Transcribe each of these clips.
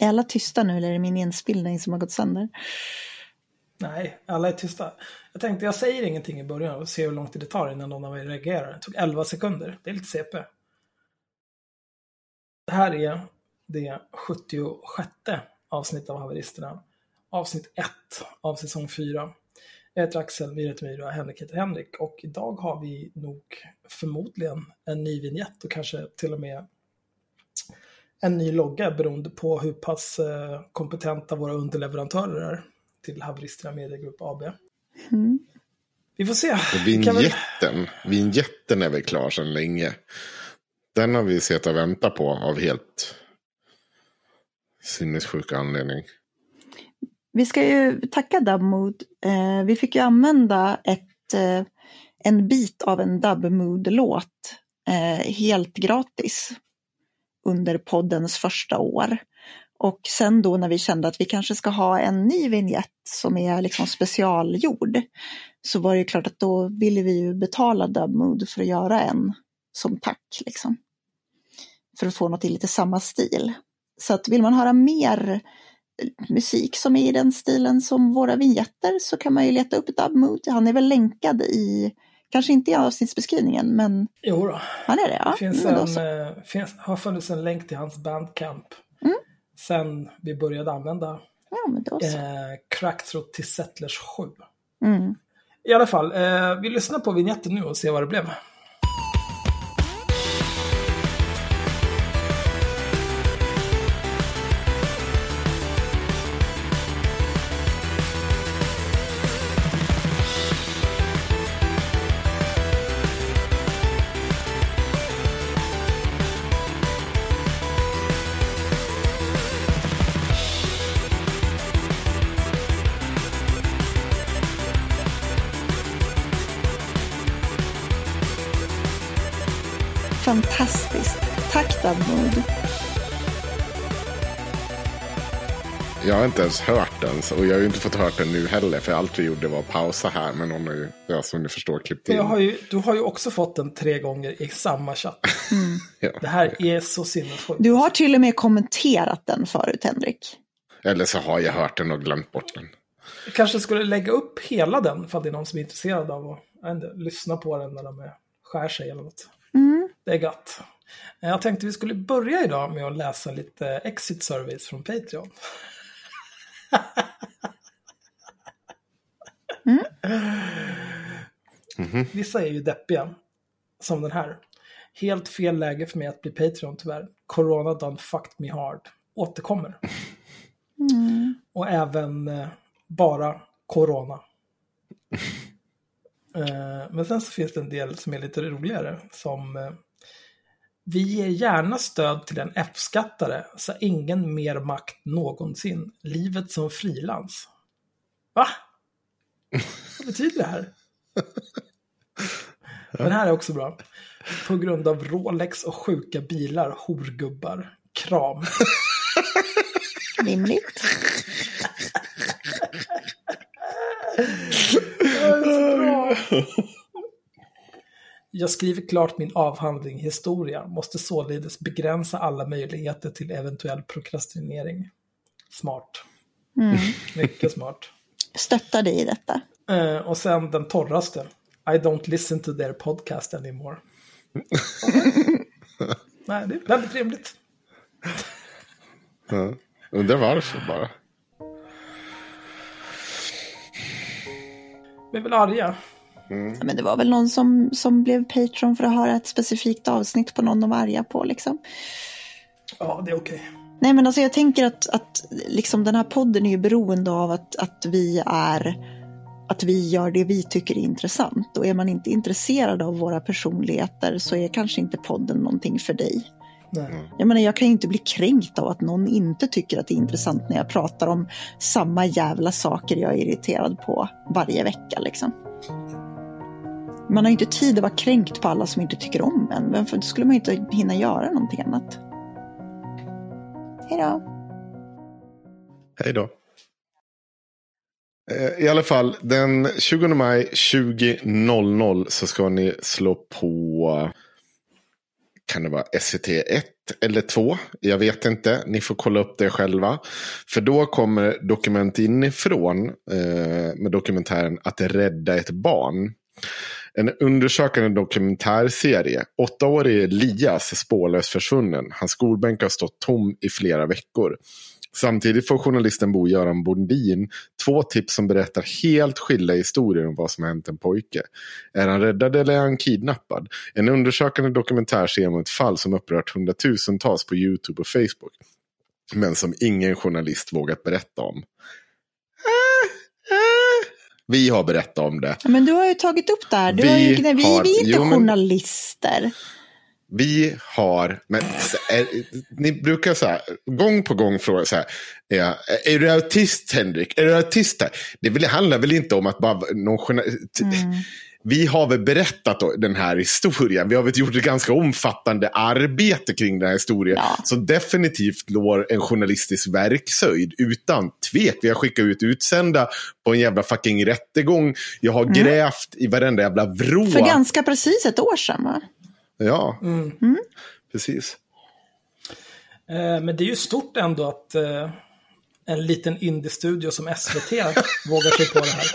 Är alla tysta nu eller är det min inspelning som har gått sönder? Nej, alla är tysta. Jag tänkte jag säger ingenting i början och ser hur lång tid det tar innan någon av er reagerar. Det tog 11 sekunder. Det är lite CP. Det här är det 76 avsnittet av Haveristerna. Avsnitt 1 av säsong 4. Jag heter Axel, vi heter Myra, Henrik heter Henrik och idag har vi nog förmodligen en ny vignett och kanske till och med en ny logga beroende på hur pass eh, kompetenta våra underleverantörer är till Haveristerna Media Group AB. Mm. Vi får se. Vinjetten, vinjetten är väl klar sedan länge. Den har vi sett och väntat på av helt sinnessjuk anledning. Vi ska ju tacka Dubmood. Eh, vi fick ju använda ett, eh, en bit av en Dubmood-låt eh, helt gratis under poddens första år. Och sen då när vi kände att vi kanske ska ha en ny vignett som är liksom specialgjord så var det klart att då ville vi ju betala Dubmood för att göra en som tack. Liksom. För att få något i lite samma stil. Så att vill man höra mer musik som är i den stilen som våra vignetter så kan man ju leta upp Dubmood. Han är väl länkad i, kanske inte i avsnittsbeskrivningen men... Jo då. Han är det, ja. Det finns en, äh, finns, har funnits en länk till hans bandcamp. Mm. Sen vi började använda ja, men då så. eh, Crackthroat till Settlers 7. Mm. I alla fall, eh, vi lyssnar på vignetten nu och ser vad det blev. Har inte ens hört den och jag har ju inte fått hört den nu heller för allt vi gjorde var att pausa här men någon har ju, ja, som ni förstår, klippt in. Jag har ju, du har ju också fått den tre gånger i samma chatt. Mm. ja. Det här är så sinnessjukt. Du har till och med kommenterat den förut Henrik. Eller så har jag hört den och glömt bort den. Jag kanske skulle lägga upp hela den för det är någon som är intresserad av att inte, lyssna på den när de är, skär sig eller något. Mm. Det är gott. Jag tänkte vi skulle börja idag med att läsa lite exit surveys från Patreon. Mm. Mm -hmm. Vissa är ju deppiga, som den här. Helt fel läge för mig att bli Patreon tyvärr. Corona done fucked me hard. Återkommer. Mm. Och även eh, bara Corona. eh, men sen så finns det en del som är lite roligare. Som eh, vi ger gärna stöd till en F-skattare, så ingen mer makt någonsin. Livet som frilans. Va? Vad betyder det här? Den här är också bra. På grund av Rolex och sjuka bilar, horgubbar. Kram. Rimligt. det är så bra. Jag skriver klart min avhandling historia, måste således begränsa alla möjligheter till eventuell prokrastinering. Smart. Mm. Mycket smart. Stöttar dig i detta. Eh, och sen den torraste. I don't listen to their podcast anymore. Nej, det är väldigt rimligt. Ja. Undrar varför bara. Vi är väl arga. Mm. Men det var väl någon som, som blev Patreon för att höra ett specifikt avsnitt på någon de var arga på liksom. Ja, det är okej. Okay. Nej men alltså jag tänker att, att liksom den här podden är ju beroende av att, att vi är att vi gör det vi tycker är intressant. Och är man inte intresserad av våra personligheter så är kanske inte podden någonting för dig. Nej. Jag menar, jag kan ju inte bli kränkt av att någon inte tycker att det är intressant när jag pratar om samma jävla saker jag är irriterad på varje vecka liksom. Man har ju inte tid att vara kränkt på alla som inte tycker om en. Varför då skulle man inte hinna göra någonting annat. Hej då. Hej då. Eh, I alla fall, den 20 maj 20.00 så ska ni slå på, kan det vara SVT1 eller 2? Jag vet inte. Ni får kolla upp det själva. För då kommer Dokument inifrån eh, med dokumentären Att rädda ett barn. En undersökande dokumentärserie. Åttaårige Elias är spårlöst försvunnen. Hans skolbänk har stått tom i flera veckor. Samtidigt får journalisten Bo-Göran Bondin två tips som berättar helt skilda historier om vad som hänt en pojke. Är han räddad eller är han kidnappad? En undersökande dokumentärserie om ett fall som upprört hundratusentals på YouTube och Facebook. Men som ingen journalist vågat berätta om. Vi har berättat om det. Men du har ju tagit upp det här. Du Vi har ju, nej, vi, har- vi är inte jo, men- journalister. Vi har, men är, ni brukar så här, gång på gång fråga så här, är, är du autist Henrik? Är du autist här? Det handlar väl inte om att bara någon journal- Mm. Vi har väl berättat den här historien. Vi har väl gjort ett ganska omfattande arbete kring den här historien. Ja. Som definitivt lår en journalistisk verkshöjd. Utan tvek. Vi har skickat ut utsända på en jävla fucking rättegång. Jag har grävt i varenda jävla vrå. För ganska precis ett år sedan va? Ja, Mm. precis. Eh, Men det är ju stort ändå att eh, en liten indie-studio som SVT vågar sig på det här.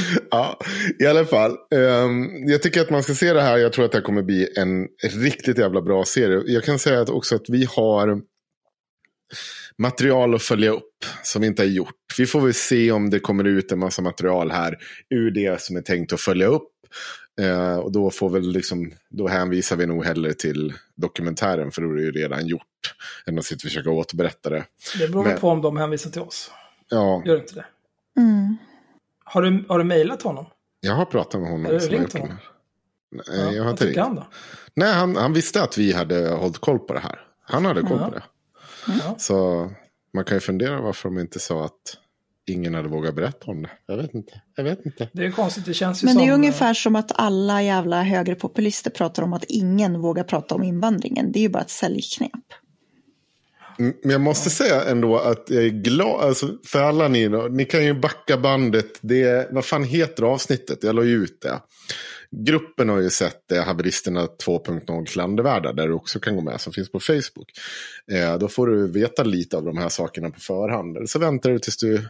Ja, i alla fall. ehm, jag tycker att man ska se det här. Jag tror att det här kommer bli en riktigt jävla bra serie. Jag kan säga att också att vi har material att följa upp som vi inte har gjort. Vi får väl se om det kommer ut en massa material här ur det som är tänkt att följa upp. Eh, och då, får väl liksom, då hänvisar vi nog hellre till dokumentären för då är det ju redan gjort. Än att sitta och försöka återberätta det. Det beror Men- på om de hänvisar till oss. Ja, Gör inte det? Mm. Har du, har du mejlat honom? jag har pratat med honom. Har du ringt honom? Nej, jag har inte ringt. han då? Nej, han, han visste att vi hade hållit koll på det här. Han hade koll Ja. på det. Ja. Så man kan ju fundera varför de inte sa att ingen hade vågat berätta om det. Jag vet inte. Jag vet inte. Det är konstigt, det känns ju Men som... det är eh, ungefär som att alla jävla högerpopulister pratar om att ingen vågar prata om invandringen. Det är ju bara ett säljknep. Men jag måste säga ändå att jag är glad. Alltså, för alla ni då. Ni kan ju backa bandet. Det, vad fan heter avsnittet? Jag la ju ut det. Gruppen har ju sett det, Haveristerna 2.0 klandervärda, där du också kan gå med, som finns på Facebook. Eh, då får du veta lite av de här sakerna på förhand. Eller så väntar du tills du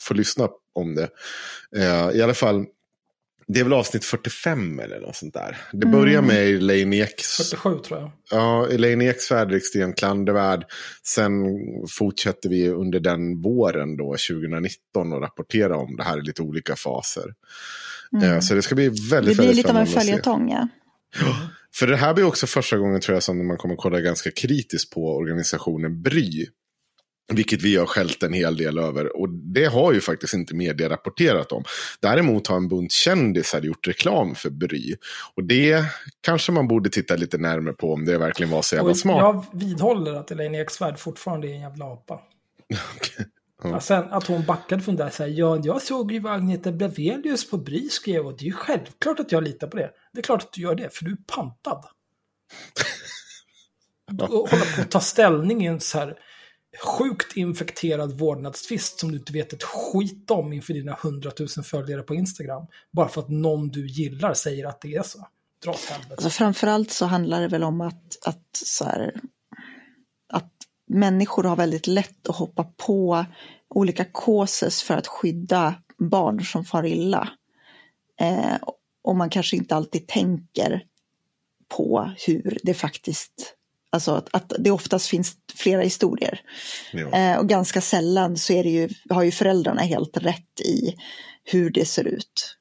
får lyssna om det. Eh, I alla fall, det är väl avsnitt 45 eller något sånt där. Det börjar med Elaine Eks 47 tror jag. Ja, Elaine Eks värld är extremt klandervärd. Sen fortsätter vi under den våren då, 2019 och rapportera om det här i lite olika faser. Eh, Så det ska bli väldigt, Det blir väldigt lite av en spännande att se. följetong, ja. För det här blir också första gången tror jag som man kommer kolla ganska kritiskt på organisationen Bry. Vilket vi har skällt en hel del över. Och det har ju faktiskt inte media rapporterat om. Däremot har en bunt kändisar gjort reklam för Bry. Och det kanske man borde titta lite närmare på om det verkligen var så jävla smart. jag vidhåller att Elaine Eksvärd fortfarande är en jävla apa. Ja, sen att hon backade från det där, så här, ja, jag såg ju vad Agneta Bravelius på Bry skrev och det är ju självklart att jag litar på det. Det är klart att du gör det, för du är pantad. Och hålla på att ta ställning i en så här sjukt infekterad vårdnadstvist som du inte vet ett skit om inför dina hundratusen följare på Instagram. Bara för att någon du gillar säger att det är så. Dra åt helvete. Alltså framförallt så handlar det väl om att, att, så här, att människor har väldigt lätt att hoppa på olika causes för att skydda barn som far illa. Eh, och man kanske inte alltid tänker på hur det faktiskt, alltså att, att det oftast finns flera historier. Ja. Eh, och ganska sällan så är det ju, har ju föräldrarna helt rätt i hur det ser ut.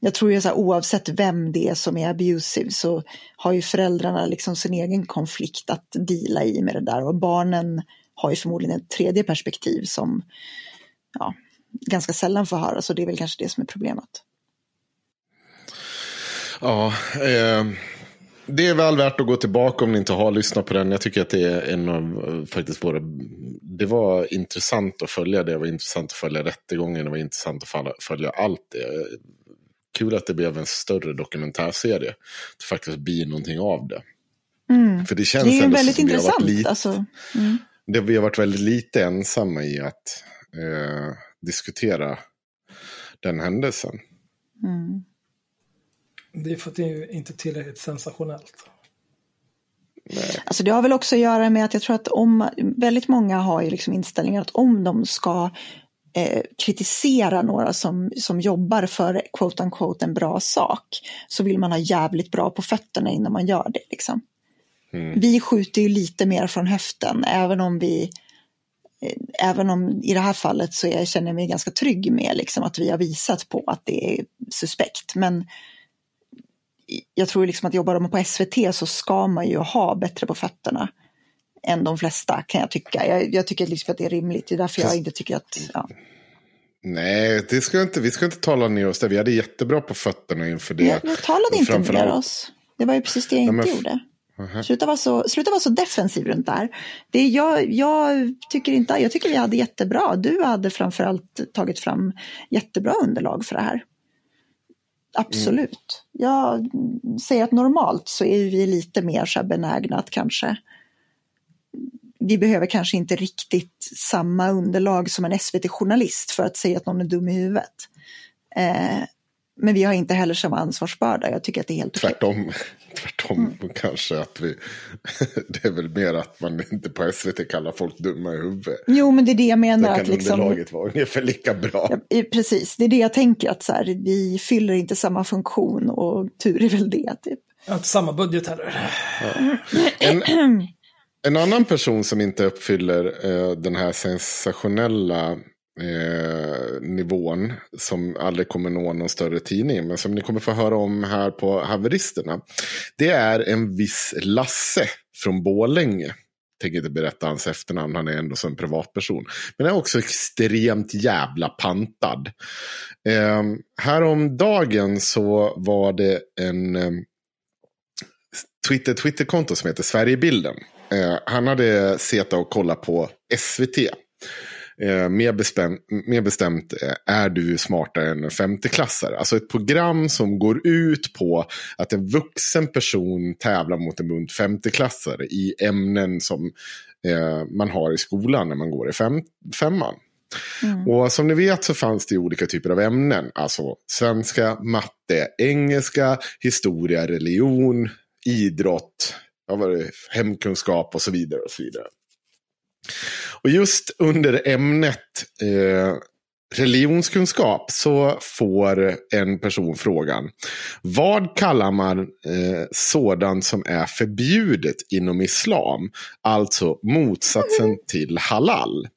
Jag tror ju så här, oavsett vem det är som är abusive så har ju föräldrarna liksom sin egen konflikt att dela i med det där och barnen har ju förmodligen ett tredje perspektiv som ja, ganska sällan får höra så det är väl kanske det som är problemet. Ja, eh, det är väl värt att gå tillbaka om ni inte har lyssnat på den. Jag tycker att det är en av eh, faktiskt våra... Det var intressant att följa det. Det var intressant att följa rättegången. Det var intressant att följa allt det. Kul att det blev en större dokumentärserie. Det faktiskt blir någonting av det. För det känns Det är ju ändå väldigt som vi har varit intressant. lite, Alltså, mm. det, vi har varit väldigt lite ensamma i att eh, diskutera den händelsen. Mm. Det är för att det är inte tillräckligt sensationellt. Alltså det har väl också att göra med att jag tror att om, väldigt många har ju liksom inställningen att om de ska eh, kritisera några som, som jobbar för quote unquote en bra sak så vill man ha jävligt bra på fötterna innan man gör det. Liksom. Mm. Vi skjuter ju lite mer från höften även om vi eh, Även om i det här fallet så jag känner jag mig ganska trygg med liksom, att vi har visat på att det är suspekt. Men jag tror liksom att jobbar man på SVT så ska man ju ha bättre på fötterna än de flesta kan jag tycka. Jag, jag tycker liksom att det är rimligt. Det är därför jag inte tycker att... Ja. Nej, det ska inte, vi ska inte tala ner oss där. Vi hade jättebra på fötterna inför det. Jag, jag talade inte ner oss. Det var ju precis det jag inte ja, men... gjorde. Uh-huh. Sluta, vara så, sluta vara så defensiv runt där. Det jag, jag, tycker inte, jag tycker vi hade jättebra. Du hade framförallt tagit fram jättebra underlag för det här. Mm. Absolut. Mm. Jag säger att normalt så är vi lite mer så benägna att kanske vi behöver kanske inte riktigt samma underlag som en SVT-journalist för att säga att någon är dum i huvudet. Eh, men vi har inte heller samma ansvarsbörda. Jag tycker att det är helt Tvärtom, okej. tvärtom mm. kanske att vi... det är väl mer att man inte på SVT kallar folk dumma i huvudet. Jo, men det är det jag menar. Då kan att liksom, underlaget vara ungefär lika bra. Ja, precis, det är det jag tänker att så här, vi fyller inte samma funktion och tur är väl det. Typ. Jag har inte samma budget heller. Ja. En, en annan person som inte uppfyller eh, den här sensationella eh, nivån som aldrig kommer nå någon större tidning. Men som ni kommer få höra om här på haveristerna. Det är en viss Lasse från Bålänge. Tänker inte berätta hans efternamn, han är ändå som en privatperson. Men är också extremt jävla pantad. Eh, häromdagen så var det en eh, Twitter, Twitterkonto som heter Sverigebilden. Eh, han hade sett och kollat på SVT. Eh, mer, bestämt, mer bestämt eh, är du smartare än en femteklassare. Alltså ett program som går ut på att en vuxen person tävlar mot en bunt femteklassare i ämnen som eh, man har i skolan när man går i fem, femman. Mm. Och som ni vet så fanns det olika typer av ämnen. Alltså svenska, matte, engelska, historia, religion, idrott, vad var det, hemkunskap och så vidare. Och så vidare. Och just under ämnet eh, religionskunskap så får en person frågan. Vad kallar man eh, sådant som är förbjudet inom islam? Alltså motsatsen till halal.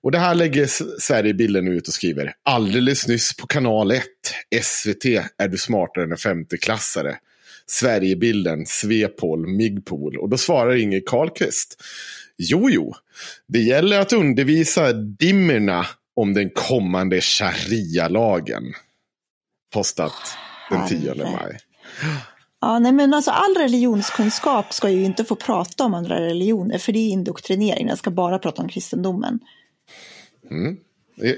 Och det här lägger Sverigebilden ut och skriver. Alldeles nyss på kanal 1, SVT, är du smartare än en femteklassare. Sverigebilden, Svepol, Migpol. Och då svarar Inger Karlqvist. Jo, jo, det gäller att undervisa dimmerna om den kommande sharia-lagen. Postat den 10 maj. Ja, nej, men alltså all religionskunskap ska ju inte få prata om andra religioner, för det är indoktrinering. Den ska bara prata om kristendomen. Mm.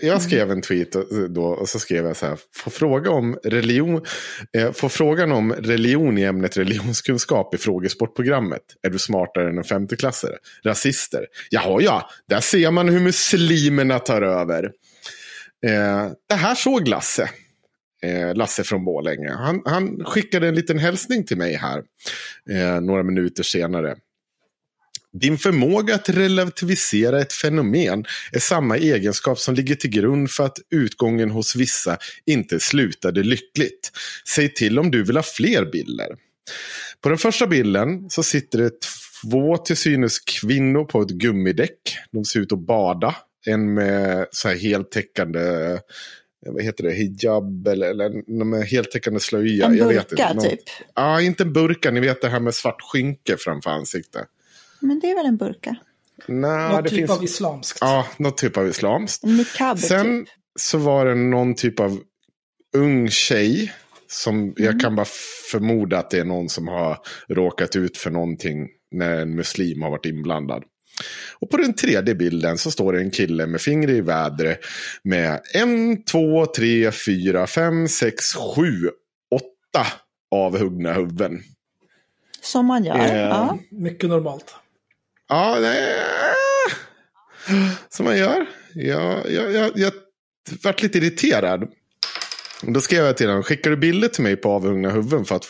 Jag skrev en tweet då och så skrev jag så här. Får, fråga om religion, eh, få frågan om religion i ämnet religionskunskap i frågesportprogrammet. Är du smartare än en femteklassare? Rasister? Jaha ja, där ser man hur muslimerna tar över. Eh, det här såg Lasse. Eh, Lasse från Borlänge. Han, han skickade en liten hälsning till mig här. Eh, några minuter senare. Din förmåga att relativisera ett fenomen är samma egenskap som ligger till grund för att utgången hos vissa inte slutade lyckligt. Säg till om du vill ha fler bilder. På den första bilden så sitter det två till synes kvinnor på ett gummidäck. De ser ut att bada. En med så här heltäckande vad heter det, hijab eller, eller med heltäckande slöja. En burka typ? Ja, inte en burka. Ni vet det här med svart skynke framför ansiktet. Men det är väl en burka? Nej, något det typ finns... av islamskt. Ja, något typ av islamskt. Niqab, Sen typ. så var det någon typ av ung tjej. Som mm. jag kan bara förmoda att det är någon som har råkat ut för någonting när en muslim har varit inblandad. Och på den tredje bilden så står det en kille med fingret i vädret med en, två, tre, fyra, fem, sex, sju, åtta avhuggna huvuden. Som man gör. Eh, ja. Mycket normalt. Ja, det som man gör. Jag, jag, jag, jag varit lite irriterad. Då skrev jag till honom, skickar du bilder till mig på avhuggna huvuden för att,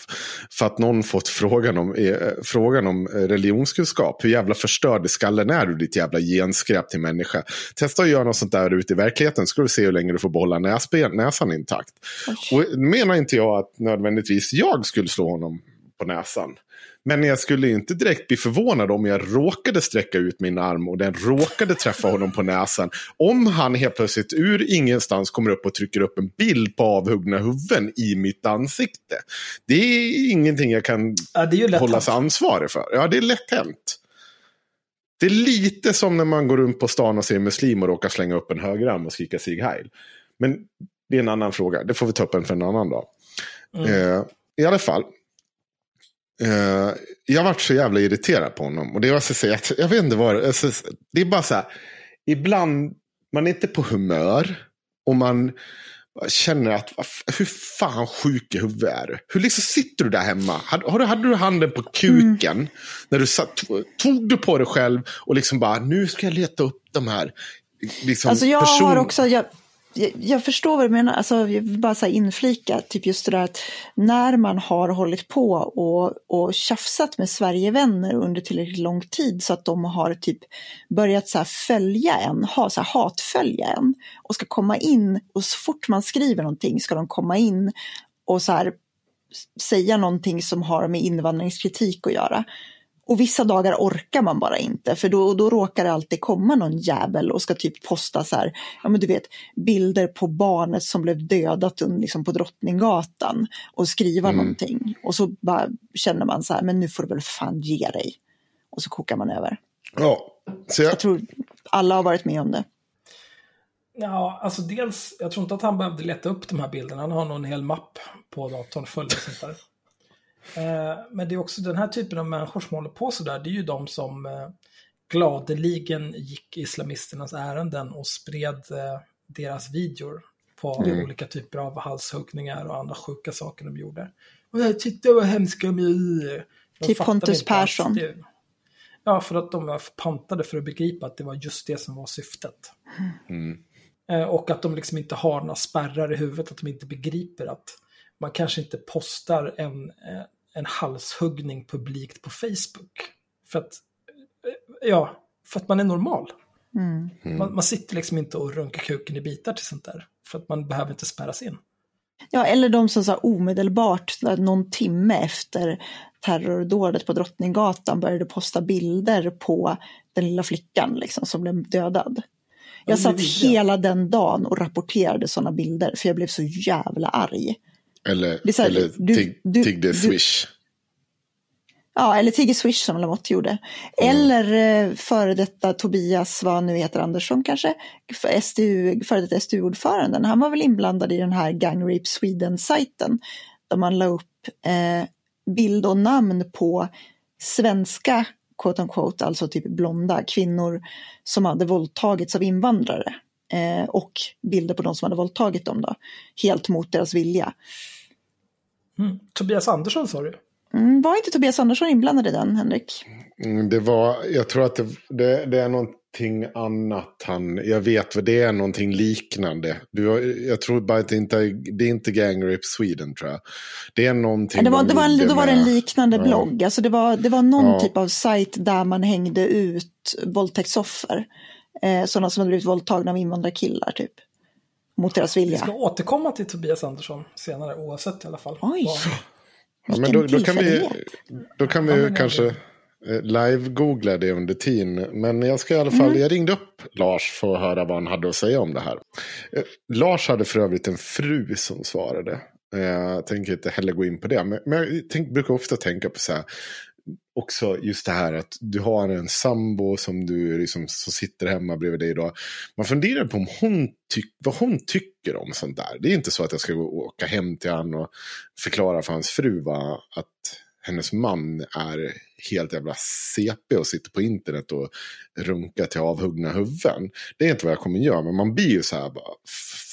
för att någon fått frågan om, eh, frågan om religionskunskap? Hur jävla förstörd i skallen är du, ditt jävla genskräp till människa? Testa att göra något sånt där ute i verkligheten, så ska du se hur länge du får behålla näsben, näsan intakt. Oj. Och menar inte jag att nödvändigtvis jag skulle slå honom på näsan. Men jag skulle inte direkt bli förvånad om jag råkade sträcka ut min arm och den råkade träffa honom på näsan. Om han helt plötsligt ur ingenstans kommer upp och trycker upp en bild på avhuggna huvuden i mitt ansikte. Det är ingenting jag kan ja, hållas ansvarig för. Ja, det är lätt hänt. Det är lite som när man går runt på stan och ser muslim och råkar slänga upp en högerarm och skrika sig heil. Men det är en annan fråga. Det får vi ta upp en för en annan dag. Mm. Eh, I alla fall, Uh, jag varit så jävla irriterad på honom. Och det var så att, jag vet inte vad alltså, det är bara så här. Ibland, man är inte på humör. Och man känner att, hur fan sjuk i huvudet är du? Hur liksom sitter du där hemma? Hade, hade du handen på kuken? Mm. När du satt, tog du på dig själv och liksom bara, nu ska jag leta upp de här. Liksom, alltså jag person... har också, jag, jag, jag, förstår vad du menar, alltså, jag vill bara så inflika, typ just det där att när man har hållit på och, och tjafsat med Sverigevänner under tillräckligt lång tid så att de har typ börjat så följa en, ha, så hatfölja en och ska komma in och så fort man skriver någonting ska de komma in och så här, säga någonting som har med invandringskritik att göra. Och vissa dagar orkar man bara inte för då, då råkar det alltid komma någon jävel och ska typ posta så här, ja men du vet, bilder på barnet som blev dödat liksom på Drottninggatan och skriva mm. någonting. Och så bara känner man så här, men nu får du väl fan ge dig. Och så kokar man över. Ja, så jag... jag tror alla har varit med om det. Ja, alltså dels, jag tror inte att han behövde leta upp de här bilderna. Han har nog en hel mapp på datorn full av sånt där. Eh, men det är också den här typen av människor som håller på sådär, det är ju de som eh, gladeligen gick islamisternas ärenden och spred eh, deras videor på mm. olika typer av halshuggningar och andra sjuka saker de gjorde. Och jag titta vad hemska de är. Typ Pontus Persson. Det, ja, för att de var pantade för att begripa att det var just det som var syftet. Mm. Och att de liksom inte har några spärrar i huvudet, att de inte begriper att man kanske inte postar en, en halshuggning publikt på Facebook. För att, ja, för att man är normal. Mm. Man, man, sitter liksom inte och runkar kuken i bitar till sånt där. För att man behöver inte spärras in. Ja, eller de som sa omedelbart, någon timme efter terrordådet på Drottninggatan började posta bilder på den lilla flickan liksom, som blev dödad. Jag satt hela den dagen och rapporterade sådana bilder för jag blev så jävla arg. Eller, här, eller du, tig, du, tiggde Swish. Ja, eller Tigge Swish som Lamotte gjorde. Mm. Eller eh, före detta Tobias, vad nu heter Andersson kanske, SDU, före detta SDU-ordföranden. Han var väl inblandad i den här Gang Rape Sweden-sajten. Där man la upp eh, bild och namn på svenska, quote unquote, alltså typ blonda kvinnor som hade våldtagits av invandrare. Eh, och bilder på de som hade våldtagit dem då, helt mot deras vilja. Mm. Tobias Andersson sa du? Mm, var inte Tobias Andersson inblandad i den, Henrik? Mm, det var, jag tror att det, det, det, är någonting annat. Han, jag vet vad det är, någonting liknande. Du, jag tror bara att det inte är, det är inte Gang Rape Sweden tror jag. Det är någonting. det var, det var en, då var det en liknande ja. blogg. Alltså det, var, det var någon ja. typ av sajt där man hängde ut våldtäktsoffer. Eh, sådana som hade blivit våldtagna av invandrarkillar typ. Mot deras vilja. Vi ska återkomma till Tobias Andersson senare oavsett i alla fall. Oj. Ja, men då, då, kan vi, då kan vi ja, kanske eh, live-googla det under tiden. Men jag ska i alla fall, mm. jag ringde upp Lars för att höra vad han hade att säga om det här. Eh, Lars hade för övrigt en fru som svarade. Eh, jag tänker inte heller gå in på det. Men, men jag tänk, brukar ofta tänka på så här också just det här att du har en sambo som du liksom, som sitter hemma bredvid dig idag. Man funderar på om hon tyck, vad hon tycker om sånt där. Det är inte så att jag ska åka hem till honom och förklara för hans fru va, att hennes man är helt jävla CP och sitter på internet och runkar till avhuggna huvuden. Det är inte vad jag kommer göra, men man blir ju så här bara,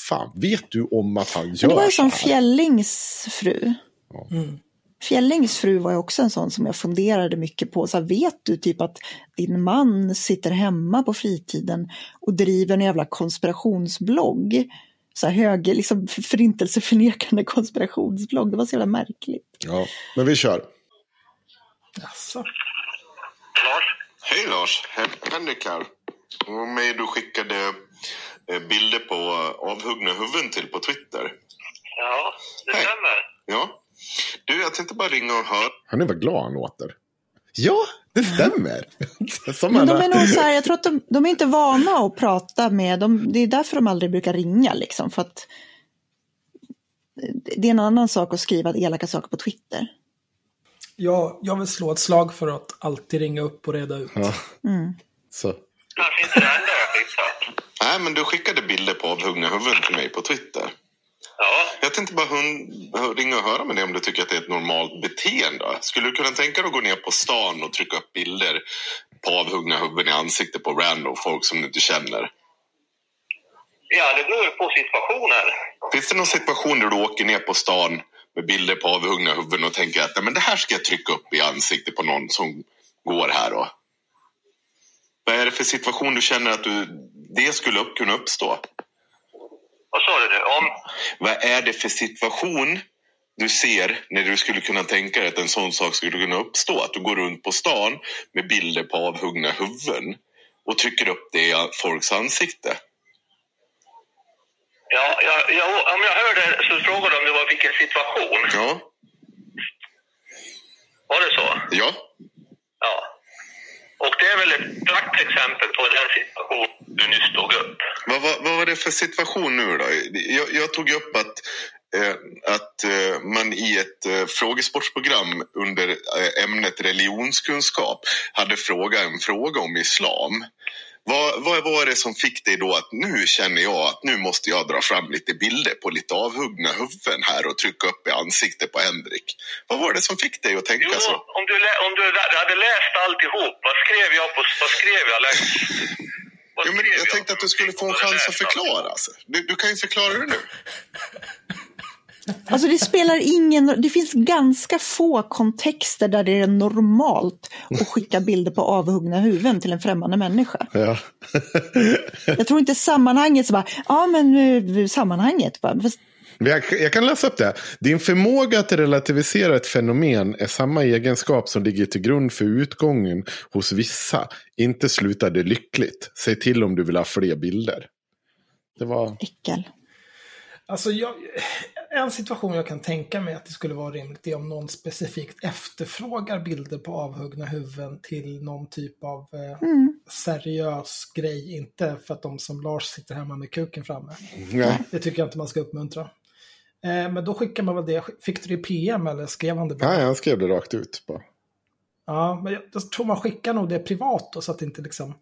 fan, vet du om att han gör så här? Det var ju som Fjällings fru. Ja. Mm. Fjällings fru var ju också en sån som jag funderade mycket på. Så här, vet du typ att din man sitter hemma på fritiden och driver en jävla konspirationsblogg så här höger, liksom förintelseförnekande konspirationsblogg. Det var så jävla märkligt. Ja, men vi kör. Jaså? Lars? Hej Lars, Henrik här. Det var mig du skickade eh, bilder på eh, avhuggna huvuden till på Twitter. Ja, det Hej. stämmer. Ja. Du, jag tänkte bara ringa och höra. Han är vad glad han låter. Ja, det stämmer. Som Men de är nog så här, jag tror att de, de är inte vana att prata med, de, det är därför de aldrig brukar ringa liksom. För att det är en annan sak att skriva elaka saker på Twitter. Jag, jag vill slå ett slag för att alltid ringa upp och reda ut. Ja, Mm. så. Kanske inte det enda jag skickade. Nej, men du skickade bilder på avhuggna huvuden till mig på Twitter. Ja, Jag tänkte bara ringa och höra med dig om du tycker att det är ett normalt beteende. Skulle du kunna tänka dig att gå ner på stan och trycka upp bilder på avhuggna huvuden i ansiktet på random folk som du inte känner? ja det beror på situationen. Finns det någon situation där du åker ner på stan med bilder på avhuggna huvuden och tänker att Nej, men det här ska jag trycka upp i ansiktet på någon som går här då? Vad är det för situation du känner att du, det skulle upp, kunna uppstå? Vad sa du nu? Om? Vad är det för situation du ser när du skulle kunna tänka dig att en sån sak skulle kunna uppstå? Att du går runt på stan med bilder på avhuggna huvuden och trycker upp det i folks ansikte. Ja, ja, ja, om jag hörde så frågade du om det var vilken situation. Ja, Var det så? ja, Ja. Och det är väl ett praktexempel på den situation du nyss tog upp. Vad, vad, vad var det för situation nu då? Jag, jag tog upp att, eh, att eh, man i ett eh, frågesportsprogram under ämnet religionskunskap hade frågat en fråga om islam. Vad, vad var det som fick dig då att nu känner jag att nu måste jag dra fram lite bilder på lite avhuggna huvuden här och trycka upp i ansiktet på Henrik? Vad var det som fick dig att tänka Jo, så? om du, om du hade läst alltihop, vad skrev jag på... Vad skrev jag? Vad Jo, men jag tänkte att du skulle få en chans att förklara. Alltså. Du, du kan ju förklara det nu. Alltså det spelar ingen, det finns ganska få kontexter där det är normalt att skicka bilder på avhuggna huvuden till en främmande människa. Ja. Jag tror inte sammanhanget så bara, ja men eh, sammanhanget bara, jag kan läsa upp det. Din förmåga att relativisera ett fenomen är samma egenskap som ligger till grund för utgången hos vissa. Inte slutade lyckligt. Säg till om du vill ha fler bilder. Det var... äckel. Alltså, jag, en situation jag kan tänka mig att det skulle vara rimligt är om någon specifikt efterfrågar bilder på avhuggna huvuden till någon typ av eh, seriös grej. Inte för att de som Lars sitter hemma med kuken framme. Nej. Det tycker jag inte man ska uppmuntra. Eh, men då skickar man väl det. Fick du det i PM eller skrev han det bara? Nej, han skrev det rakt ut. Bara. Ja, men jag, jag tror man skickar nog det privat då, så att inte liksom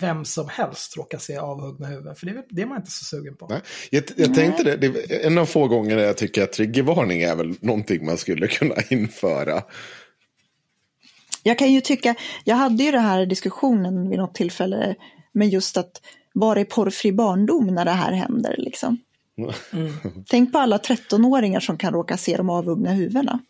vem som helst råkar se avhuggna huvuden. För det, det är man inte så sugen på. Nej. Jag, jag tänkte det, det en av få gånger jag tycker att triggervarning är väl någonting man skulle kunna införa. Jag kan ju tycka, jag hade ju den här diskussionen vid något tillfälle med just att var är porrfri barndom när det här händer liksom. Tänk på alla 13-åringar som kan råka se de avhuggna huvudena.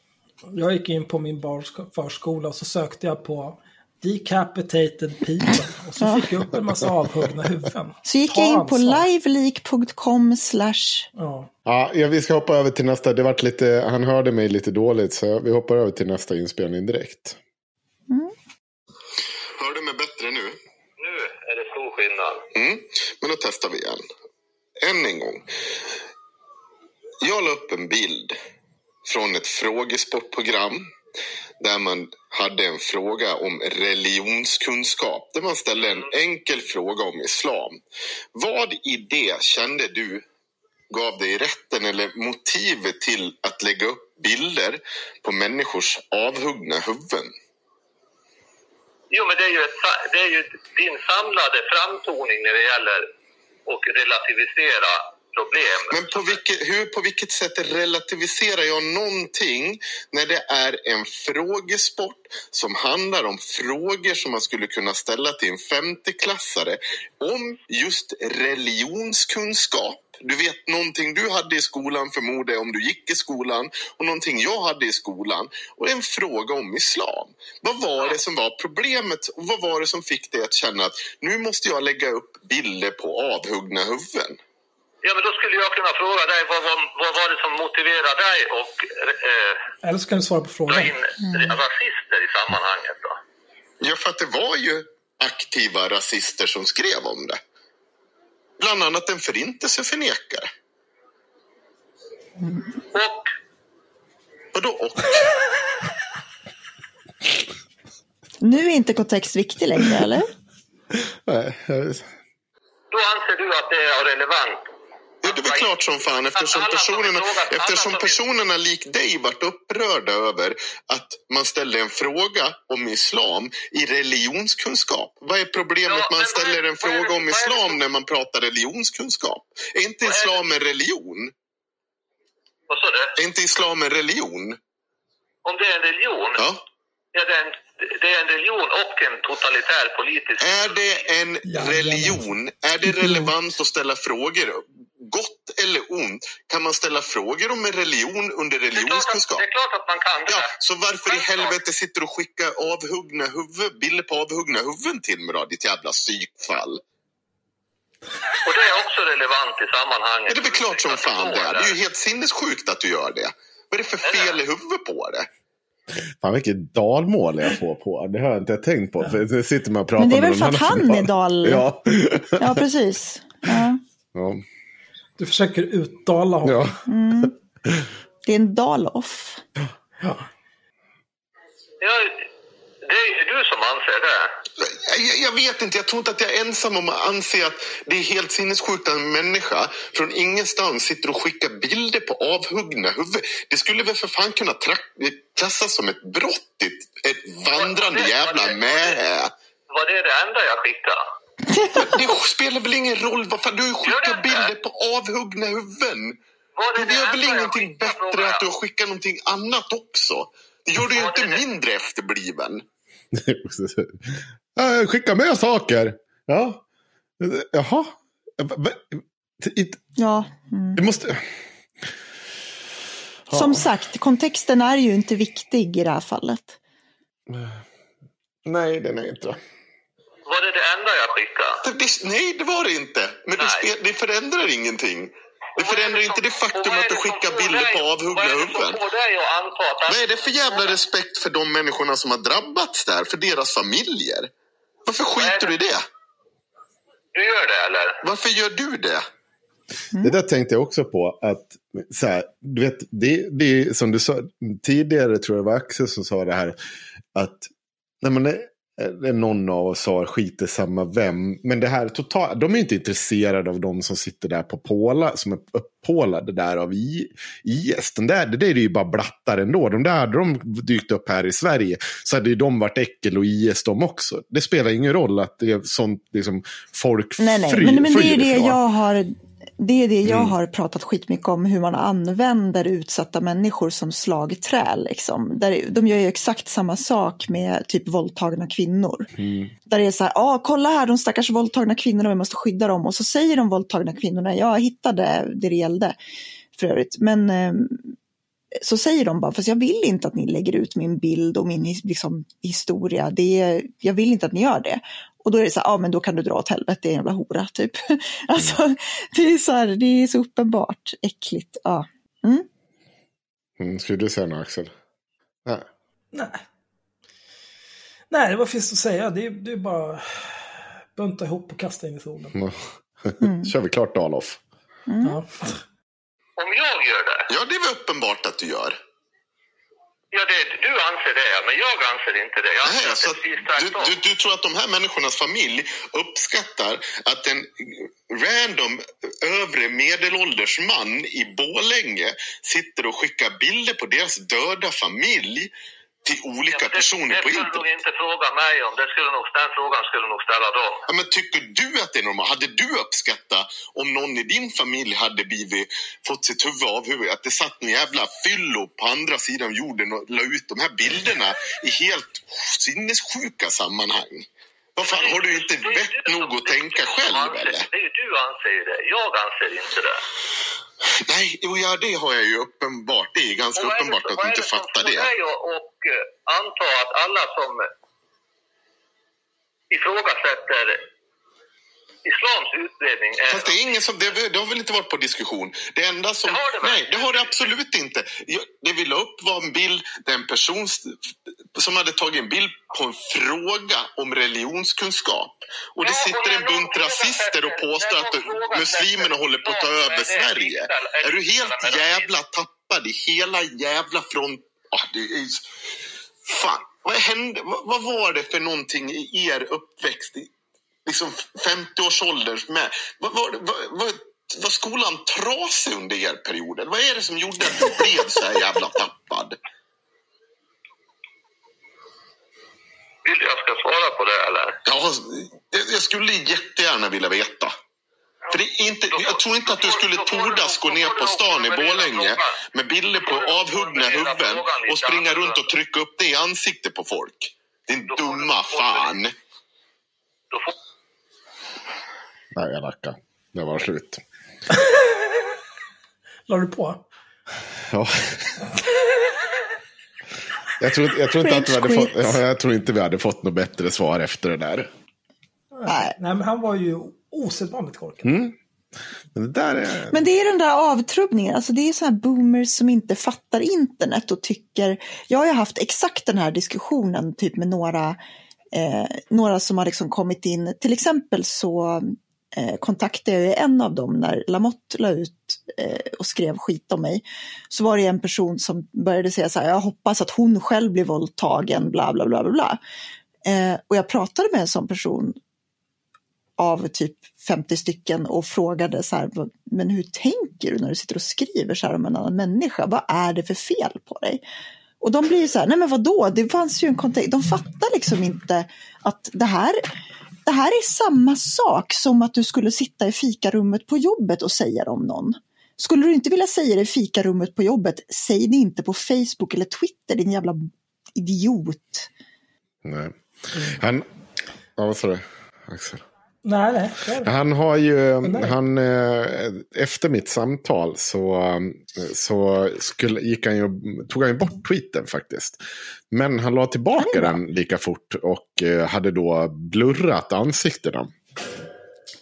Jag gick in på min barns förskola och så sökte jag på decapitated people. Och så fick jag upp en massa avhuggna huvuden. Så gick Ta jag in på liveleak.com slash Ja. Ja, vi ska hoppa över till nästa. Det vart lite, han hörde mig lite dåligt så vi hoppar över till nästa inspelning direkt. Hör du mig bättre nu? Nu är det stor skillnad. Mm. Men då testar vi igen. Än en gång. Jag la upp en bild från ett frågesportprogram där man hade en fråga om religionskunskap. Där man ställde en enkel fråga om islam. Vad i det kände du gav dig rätten eller motivet till att lägga upp bilder på människors avhuggna huvuden? Jo, men det är ju, ett, det är ju din samlade framtoning när det gäller att relativisera problem. Men på vilket, hur, på vilket sätt relativiserar jag någonting när det är en frågesport som handlar om frågor som man skulle kunna ställa till en femteklassare om just religionskunskap? Du vet någonting du hade i skolan förmodar jag om du gick i skolan och någonting jag hade i skolan och en fråga om islam. Vad var det som var problemet och vad var det som fick dig att känna att nu måste jag lägga upp bilder på avhuggna huvuden? Ja, men då skulle jag kunna fråga dig vad, vad, vad var det som motiverade dig och eh, Eller så kan du svara på dra frågan. in rasister i sammanhanget då? Ja, för att det var ju aktiva rasister som skrev om det. Bland annat en förintelseförnekare. Och Vadå och? Nu är inte kontext viktig längre, eller? Nej, jag då anser du att det är relevant? Det är väl klart som fan eftersom personerna, eftersom som- personerna lik dig vart upprörda över att man ställde en fråga om islam i religionskunskap. Vad är problemet Ja, att man ställer en fråga om islam när man pratar religionskunskap? Är inte islam en religion? Vad sa du? Är inte islam en religion? Om det är en religion? Ja. Ja, det, är en, det är en religion och en totalitär politisk... Är det en religion? Är det relevant att ställa frågor? Gott eller ont? Kan man ställa frågor om en religion under Det är, klart att, religionskunskap? det är klart att man kan det. Ja, så varför i helvete sitter du och skickar avhuggna huvud, bilder på avhuggna huvuden till mig då, ditt jävla psykfall? Och det är också relevant i sammanhanget. Ja, det är väl klart som fan det är. Det är ju helt sinnessjukt att du gör det. Vad är det för fel i huvudet på det? Fan vilket dalmål jag får på. Det har jag inte tänkt på. För det sitter man och pratar Men det är väl för att han är dal... Ja. Ja, precis. Ja. ja. Du försöker uttala honom. ja. Det är en dal-off. Ja. Ja, det är ju du som anser det. Jag, jag vet inte, jag tror inte att jag är ensam om att anse att det är helt sinnessjukt att en människa från ingenstans sitter och skickar bilder på avhuggna huvuden. Det skulle väl för fan kunna klassas som ett brott, ett, ett vandrande jävla mähä. Var det det enda jag skickade? Det spelar väl ingen roll, vad fan, du har ju det skickat bilder på avhuggna huvuden. Det Det gör väl ingenting bättre att du har skickat någonting annat också. Det gör du ju inte det det? mindre efterbliven. Skicka med saker. Ja. Jaha. Ja. Mm. Det måste... Ja. Som sagt, kontexten är ju inte viktig i det här fallet. Nej, den är inte. Var det det enda jag skickade? Det, det, nej, det var det inte. Men det, det förändrar ingenting. Det förändrar inte det faktum Och vad är att du det som skickar bilder på avhuggna det huvuden. som. Vad är det för jävla respekt för de människorna som har drabbats där? För deras familjer? Varför skiter du i det? Du gör det eller? Varför gör du det? Det där tänkte jag också på. att så här, du vet, det, det är som du sa tidigare, tror jag det var Axel som sa det här. Att nej, men, det- det är någon av oss sa skiter samma vem. Men det här totalt, de är inte intresserade av de som sitter där på Påla, som är uppålade där av I- IS. Den där, det där är ju bara blattar ändå. De där hade de dykt upp här i Sverige så hade ju de varit äckel och IS de också. Det spelar ingen roll att det är sånt liksom, folk Nej, nej. Men, men det är det jag har det är det jag Mm. har pratat skitmycket om, hur man använder utsatta människor som slagträ. Liksom. Där, de gör ju exakt samma sak med typ våldtagna kvinnor. Mm. Där det är så här, ah, kolla här de stackars våldtagna kvinnorna, vi måste skydda dem. Och så säger de våldtagna kvinnorna, jag hittade det det gällde för övrigt. Men eh, så säger de bara, fast jag vill inte att ni lägger ut min bild och min liksom, historia. Det är, jag vill inte att ni gör det. Och då är det så här, ja men då kan du dra åt helvete, en jävla hora typ. alltså, det är så här, det är så uppenbart äckligt. Ja. Mm. Mm, skulle du säga något Axel? Nej. Nej. Nej, vad finns det att säga? Det är, det är bara bunta ihop och kasta in i solen. Mm. Kör vi klart Daloff. Ja. Om jag gör det? Ja, det är väl uppenbart att du gör. Ja, det, du anser det, men jag anser inte det. Jag anser Nej, att så det du, du, du tror att de här människornas familj uppskattar att en random övre medelålders man i Bålänge sitter och skickar bilder på deras döda familj till olika Ja, det, personer det på skulle nog internet. inte fråga mig om. Det skulle nog, den frågan skulle nog ställa dem. Ja, men tycker du att det är normalt? Hade du uppskattat om någon i din familj hade blivit, fått sitt huvud av huvudet? Att det satt en jävla fyllo på andra sidan jorden och la ut de här bilderna i helt sinnessjuka sammanhang? Vad fan, har du inte Det vett du nog att det tänka du själv eller? Det är ju du anser det. Jag anser inte det. Nej, jo, ja, det har jag ju uppenbart. Det är ganska vad är det uppenbart att du inte Vad fattar är det det. som får och, eh, anta att alla som ifrågasätter islams utbredning. Fast det är ingen som, det, det har väl inte varit på diskussion. Det enda som... Det har det nej, det har det absolut inte. Det vi la upp var en bild där en person som hade tagit en bild på en fråga om religionskunskap. Och det Ja, och sitter när en bunt rasister och påstår att muslimerna håller på att ta över Sverige. Är du helt jävla tappad i hela jävla front... Ah, det är... Fan, vad hände? Vad, vad var det för någonting i er uppväxt? Liksom 50-årsåldern med? Vad, vad, vad, var skolan trasig under er period? Vad är det som gjorde att du blev så här jävla tappad? Vill jag ska svara på det eller? Ja, jag- jag skulle jättegärna vilja veta. För det är inte, jag tror inte att du skulle tordas gå ner på stan i Borlänge med bilder på avhuggna huvuden och springa runt och trycka upp det i ansiktet på folk. Din dumma fan. Nej, jag lackar. Det var slut. La du på? Ja. Jag tror, jag, tror inte att vi hade fått, jag tror inte vi hade fått något bättre svar efter det där. Nej. Nej, men han var ju osedvanligt korkad. Men det där är... Men det är den där avtrubbningen, alltså det är så här boomers som inte fattar internet och tycker, jag har ju haft exakt den här diskussionen typ med några, eh, några som har liksom kommit in, till exempel så eh, kontaktade jag en av dem när Lamotte la ut eh, och skrev skit om mig. Så var det en person som började säga så här, jag hoppas att hon själv blir våldtagen, bla bla bla bla bla. Eh, och jag pratade med en sån person av typ 50 stycken och frågade så här, men hur tänker du när du sitter och skriver så här om en annan människa? Vad är det för fel på dig? Och de blir ju så här, nej men vadå, det fanns ju en kontext. De fattar liksom inte att det här, det här är samma sak som att du skulle sitta i fikarummet på jobbet och säga det om någon. Skulle du inte vilja säga det i fikarummet på jobbet, säg det inte på Facebook eller Twitter, din jävla idiot. Nej. Han... Ja, vad sa du, Axel? Nej, nej. det är det. Han har ju, nej. han, eh, efter mitt samtal så, eh, så skulle, gick han ju, tog han ju bort tweeten faktiskt. Men han la tillbaka den lika fort och eh, hade då blurrat ansiktena.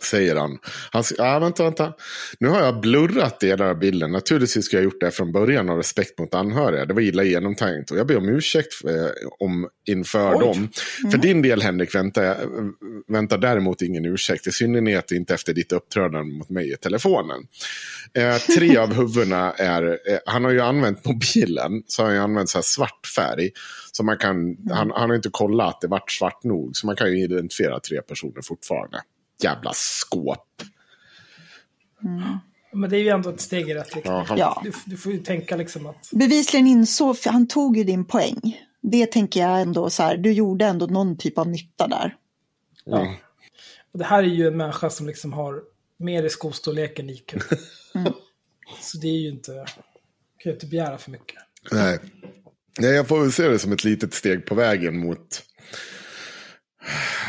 Säger han. han s- ja, vänta, vänta. Nu har jag blurrat delar av bilden. Naturligtvis skulle jag ha gjort det från början av respekt mot anhöriga. Det var illa genomtänkt. Och jag ber om ursäkt för, om, inför Oj. dem. För din del Henrik väntar, väntar däremot ingen ursäkt. I synnerhet inte efter ditt uppträdande mot mig i telefonen. Eh, tre av huvudena är, eh, han har ju använt mobilen, så har han använt så här svart färg. Så man kan, han, han har inte kollat att det vart svart nog, så man kan ju identifiera tre personer fortfarande. Jävla skåp. Men det är ju ändå ett steg i rätt riktning. Ja, han, Ja. Du, du får ju tänka liksom att... bevisligen insåg, för han tog ju din poäng. Det tänker jag ändå så här, du gjorde ändå någon typ av nytta där. Ja. Och det här är ju en människa som liksom har mer i skostorlek än IQ. Så det är ju inte... kan ju inte begära för mycket. Nej. Nej, jag får väl se det som ett litet steg på vägen mot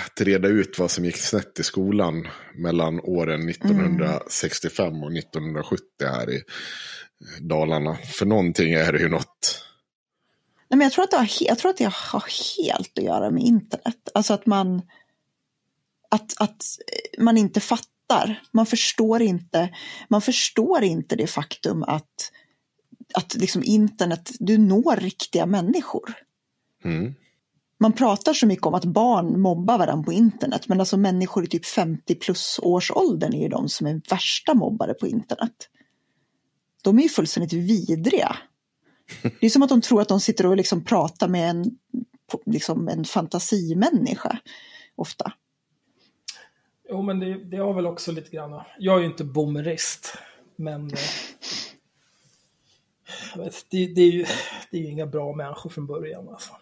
att reda ut vad som gick snett i skolan mellan åren 1965 och 1970 här i Dalarna. För någonting är det ju något. Nej, men jag, tror att det har, jag tror att det har helt att göra med internet. Alltså att man, att, att man inte fattar. Man förstår inte, man förstår inte det faktum att, att liksom internet, du når riktiga människor. Mm. Man pratar så mycket om att barn mobbar varandra på internet, men alltså människor i typ 50 plus års åldern är ju de som är värsta mobbare på internet. De är ju fullständigt vidriga. Det är som att de tror att de sitter och liksom pratar med en, liksom en fantasimänniska, ofta. Jo, men det, det har väl också lite grann... Jag är ju inte boomerist, men... Eh, jag vet, det, det, är ju, det är ju inga bra människor från början. Alltså.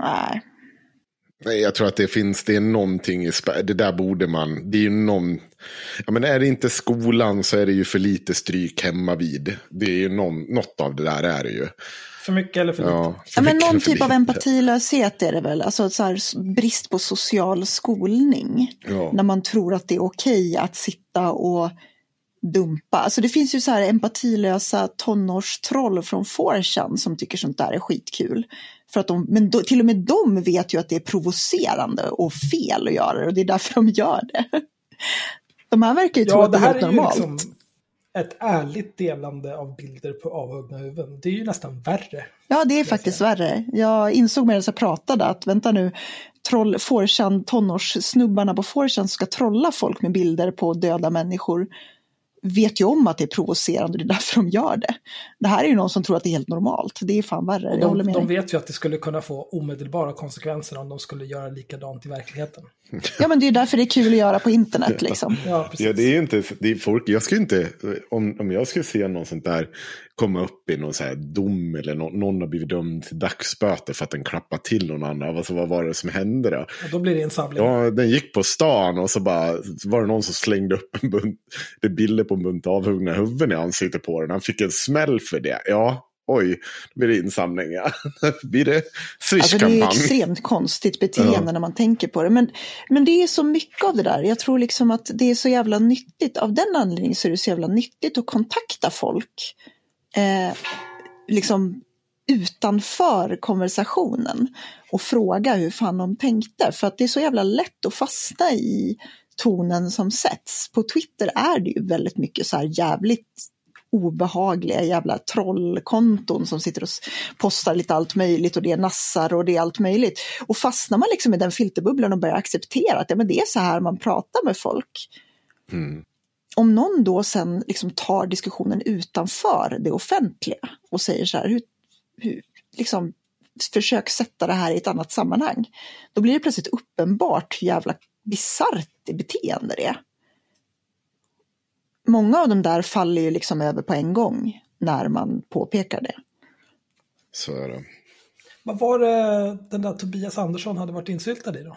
Nej. Nej, jag tror att det finns, det är någonting i Det där borde man, det är ju någon... Ja, men är det inte skolan så är det ju för lite stryk hemma vid. Det är ju någon, något av det där är det ju. För mycket eller för lite? Ja, för Ja, men någon typ av lite. empatilöshet är det väl, alltså så här, brist på social skolning. Ja. När man tror att det är okej att sitta och dumpa. Alltså det finns ju så här empatilösa tonårstroll från 4chan som tycker sånt där är skitkul. För att de, men då, till och med de vet ju att det är provocerande och fel att göra det och det är därför de gör det. De här verkar ju tro Ja, att det det är här helt är ju normalt. liksom ett ärligt delande av bilder på avhuggna huvuden. Det är ju nästan värre. Ja, det är faktiskt värre. Jag insåg medan jag pratade att vänta nu, troll, 4chan, tonårssnubbarna på 4chan ska trolla folk med bilder på döda människor vet ju om att det är provocerande det är därför de gör det. Det här är ju någon som tror att det är helt normalt. Det är fan värre. De, de vet ju att det skulle kunna få omedelbara konsekvenser om de skulle göra likadant i verkligheten. Ja, men det är därför det är kul att göra på internet liksom. Ja. Ja, det är inte, det är folk, jag skulle inte, om, om jag skulle se någon sånt där komma upp i någon så här dom eller nå- någon har blivit dömd till dagsböter för att den klappade till någon annan. Alltså, vad var det som hände då? Och då blir det en samling. Ja, den gick på stan och så bara var det någon som slängde upp en bunt, det bilder på en bunt avhuggna huvuden i ansiktet på den. Han fick en smäll för det. Ja, oj, då blir det insamling. Ja. blir det Alltså det är extremt konstigt beteende Ja. när man tänker på det. Men, men det är så mycket av det där. Jag tror liksom att det är så jävla nyttigt. Av den anledningen så är det så jävla nyttigt att kontakta folk. Eh, liksom utanför konversationen. Och fråga hur fan de tänkte. För att det är så jävla lätt att fastna i tonen som sätts. På Twitter är det ju väldigt mycket så här jävligt obehagliga jävla trollkonton som sitter och postar lite allt möjligt och det är nassar och det är allt möjligt. Och fastnar man liksom i den filterbubblan och börjar acceptera att ja, men det är så här man pratar med folk. Mm. Om någon då sen liksom tar diskussionen utanför det offentliga och säger så här, hur, hur, liksom, försök sätta det här i ett annat sammanhang. Då blir det plötsligt uppenbart hur jävla bisarrt det beteende det är många av de där faller ju liksom över på en gång när man påpekar det. Så är det. Vad var det den där Tobias Andersson hade varit insyltad i då?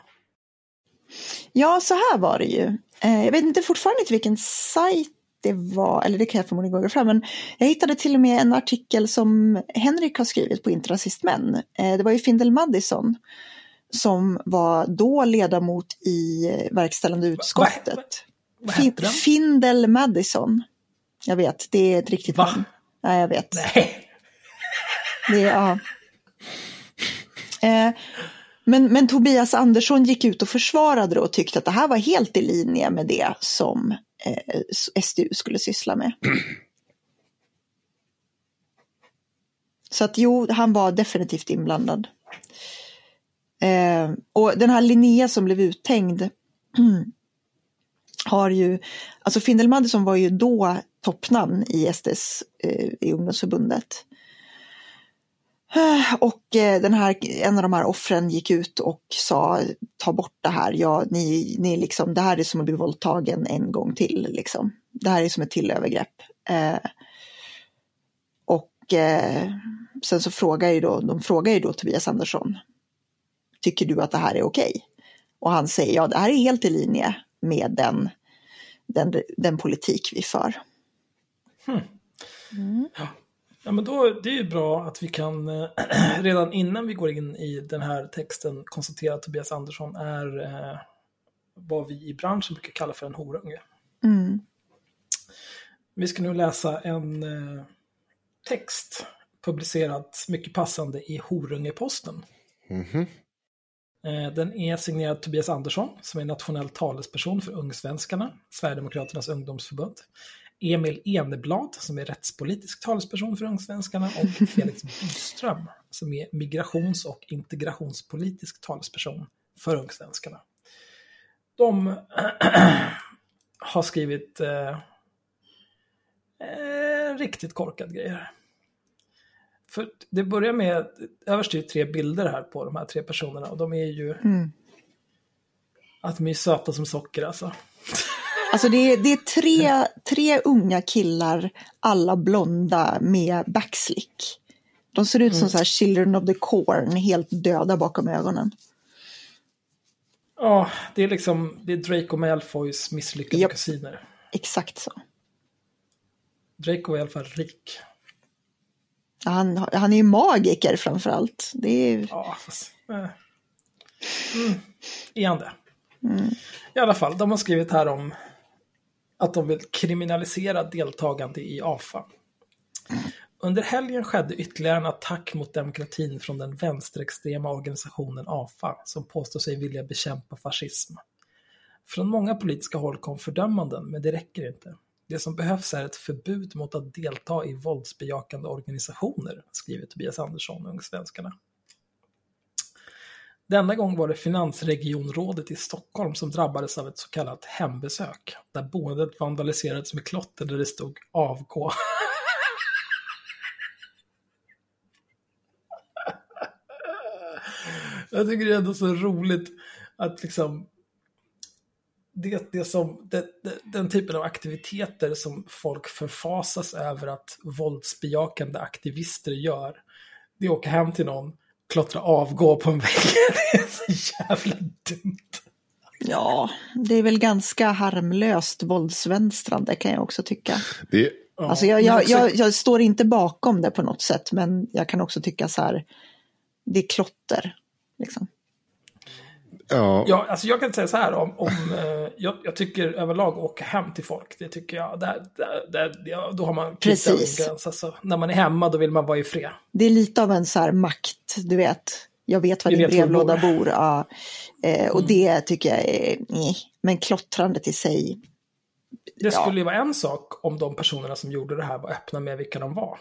Ja, så här var det ju. Eh, jag vet inte fortfarande inte vilken sajt det var, eller det kan jag förmodligen gå fram, men jag hittade till och med en artikel som Henrik har skrivit på Inte rasist män. Eh, det var ju Findel Madison som var då ledamot i eh, verkställande utskottet. Fin- den? Findel Madison. Jag vet, det är ett riktigt Va? namn. Nej, jag vet. Nej. Det, ja. eh, men, men Tobias Andersson gick ut och försvarade det och tyckte att det här var helt i linje med det som eh, SDU skulle syssla med. Så att jo, han var definitivt inblandad. Eh, och den här Linnea som blev uthängd har ju, alltså Findel Madison var ju då toppnamn i SDS, eh, i ungdomsförbundet. Och eh, den här, en av de här offren gick ut och sa ta bort det här, ja, ni, ni liksom, det här är som att bli våldtagen en gång till. Liksom. Det här är som ett till övergrepp. Eh, och eh, sen så frågar ju då, de frågar ju då Tobias Andersson, tycker du att det här är okej? Och han säger, ja det här är helt i linje med den, den, den politik vi för. Ja, men då, det är ju bra att vi kan eh, redan innan vi går in i den här texten konstatera att Tobias Andersson är eh, vad vi i branschen brukar kalla för en horunge. Mm. Vi ska nu läsa en eh, text publicerad mycket passande i Horungeposten. Mhm. Eh, Eh, den är signerad Tobias Andersson som är nationell talesperson för Ungsvenskarna, Sverigedemokraternas ungdomsförbund. Emil Eneblad som är rättspolitisk talesperson för Ungsvenskarna och Felix Byström som är migrations och integrationspolitisk talesperson för Ungsvenskarna. De har skrivit eh, eh, riktigt korkad grejer. För det börjar med, överst är ju tre bilder här på de här tre personerna och de är ju Mm. att de är söta som socker alltså. Alltså det är, det är tre, tre unga killar, alla blonda med backslick. De ser ut som så här children of the corn, helt döda bakom ögonen. Ja, det är liksom, det är Draco Malfoys misslyckade Japp. kusiner. Exakt så. Draco är i alla fall rik. Han, han är ju magiker framför allt. Det är, Ja, fast... Eh. Mm. Är han det? I alla fall, de har skrivit här om att de vill kriminalisera deltagande i AFA. Under helgen skedde ytterligare en attack mot demokratin från den vänsterextrema organisationen AFA som påstår sig vilja bekämpa fascism. Från många politiska håll kom fördömanden, men det räcker inte. Det som behövs är ett förbud mot att delta i våldsbejakande organisationer, skriver Tobias Andersson, Ungsvenskarna. Denna gång var det finansregionrådet i Stockholm som drabbades av ett så kallat hembesök, där boendet vandaliserades med klotter där det stod avgå. Jag tycker det är ändå så roligt att liksom det, det som, det, det, den typen av aktiviteter som folk förfasas över att våldsbejakande aktivister gör, det är att åka hem till någon, klottra avgå på en vägg. Det är så jävla dumt. Ja, det är väl ganska harmlöst våldsvänstrande kan jag också tycka. Det, Ja, Alltså jag, jag, också- jag, jag står inte bakom det på något sätt, men jag kan också tycka så här, det är klotter. Liksom. Ja, Ja, alltså jag kan säga så här om, om eh, jag, jag tycker överlag åka hem till folk, det tycker jag, där, där, där, då har man Precis. en gräns. Alltså, när man är hemma då vill man vara i fred. Det är lite av en så här makt, du vet. Jag vet var Vi din vet brevlåda bor. bor. Ja. Eh, och Mm. det tycker jag är, nej. Men klottrandet i sig, Det Ja. skulle ju vara en sak om de personerna som gjorde det här var öppna med vilka de var.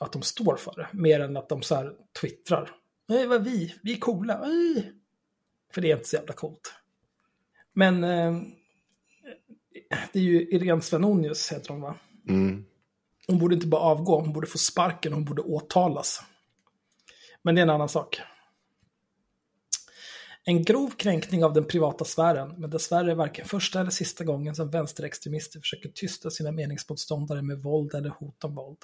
Att de står för det, mer än att de så här twittrar. Nej, vad vi, vi är coola. Nej. För det är inte så jävla coolt. Men eh, det är ju Irene Svenonius, heter hon va? mm, Hon borde inte bara avgå, hon borde få sparken, hon borde åtalas. Men det är en annan sak. En grov kränkning av den privata sfären, men dessvärre varken första eller sista gången som vänsterextremister försöker tysta sina meningsmotståndare med våld eller hot om våld.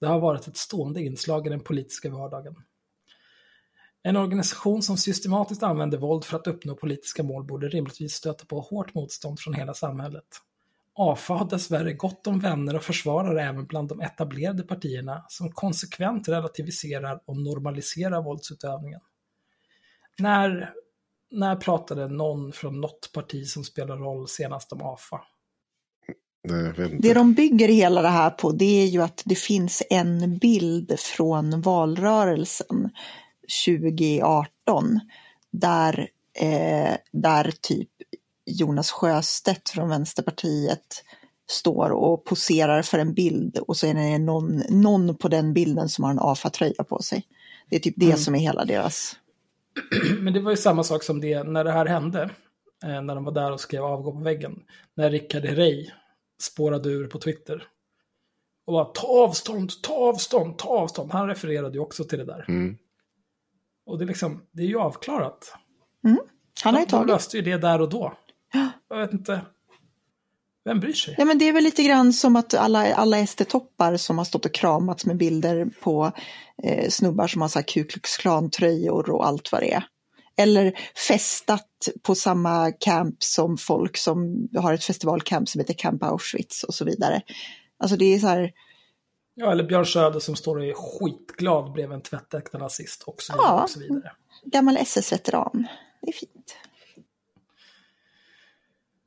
Det har varit ett stående inslag i den politiska vardagen. En organisation som systematiskt använder våld för att uppnå politiska mål borde rimligtvis stöta på hårt motstånd från hela samhället. AFA har dessvärre gott om vänner och försvarare även bland de etablerade partierna som konsekvent relativiserar och normaliserar våldsutövningen. När, när pratade någon från något parti som spelar roll senast om AFA? det de bygger hela det här på det är ju att det finns en bild från valrörelsen 2018 där, eh, där typ Jonas Sjöstedt från Vänsterpartiet står och poserar för en bild och så är det någon, någon på den bilden som har en AFA-tröja på sig. Det är typ det Mm. som är hela deras... Men det var ju samma sak som det när det här hände, eh, när de var där och skrev avgå på väggen. När Rickard Herrey spårade ur på Twitter. Och bara ta avstånd, ta avstånd, ta avstånd. Han refererade ju också till det där. Mm. Och det är liksom, det är ju avklarat. Han har ju de, de tagit löste ju det där och då. Jag vet inte. Vem bryr sig? Ja, men det är väl lite grann som att alla, alla SD-toppar som har stått och kramats med bilder på eh, snubbar som har så här Ku Klux Klan-tröjor och allt vad det är. Eller festat på samma camp som folk som har ett festivalcamp som heter Camp Auschwitz och så vidare. Alltså det är så här, Ja, eller Björn Söder som står och är skitglad bredvid en tvättäkta nazist och så vidare. Ja, och så vidare. gammal SS-veteran. Det är fint.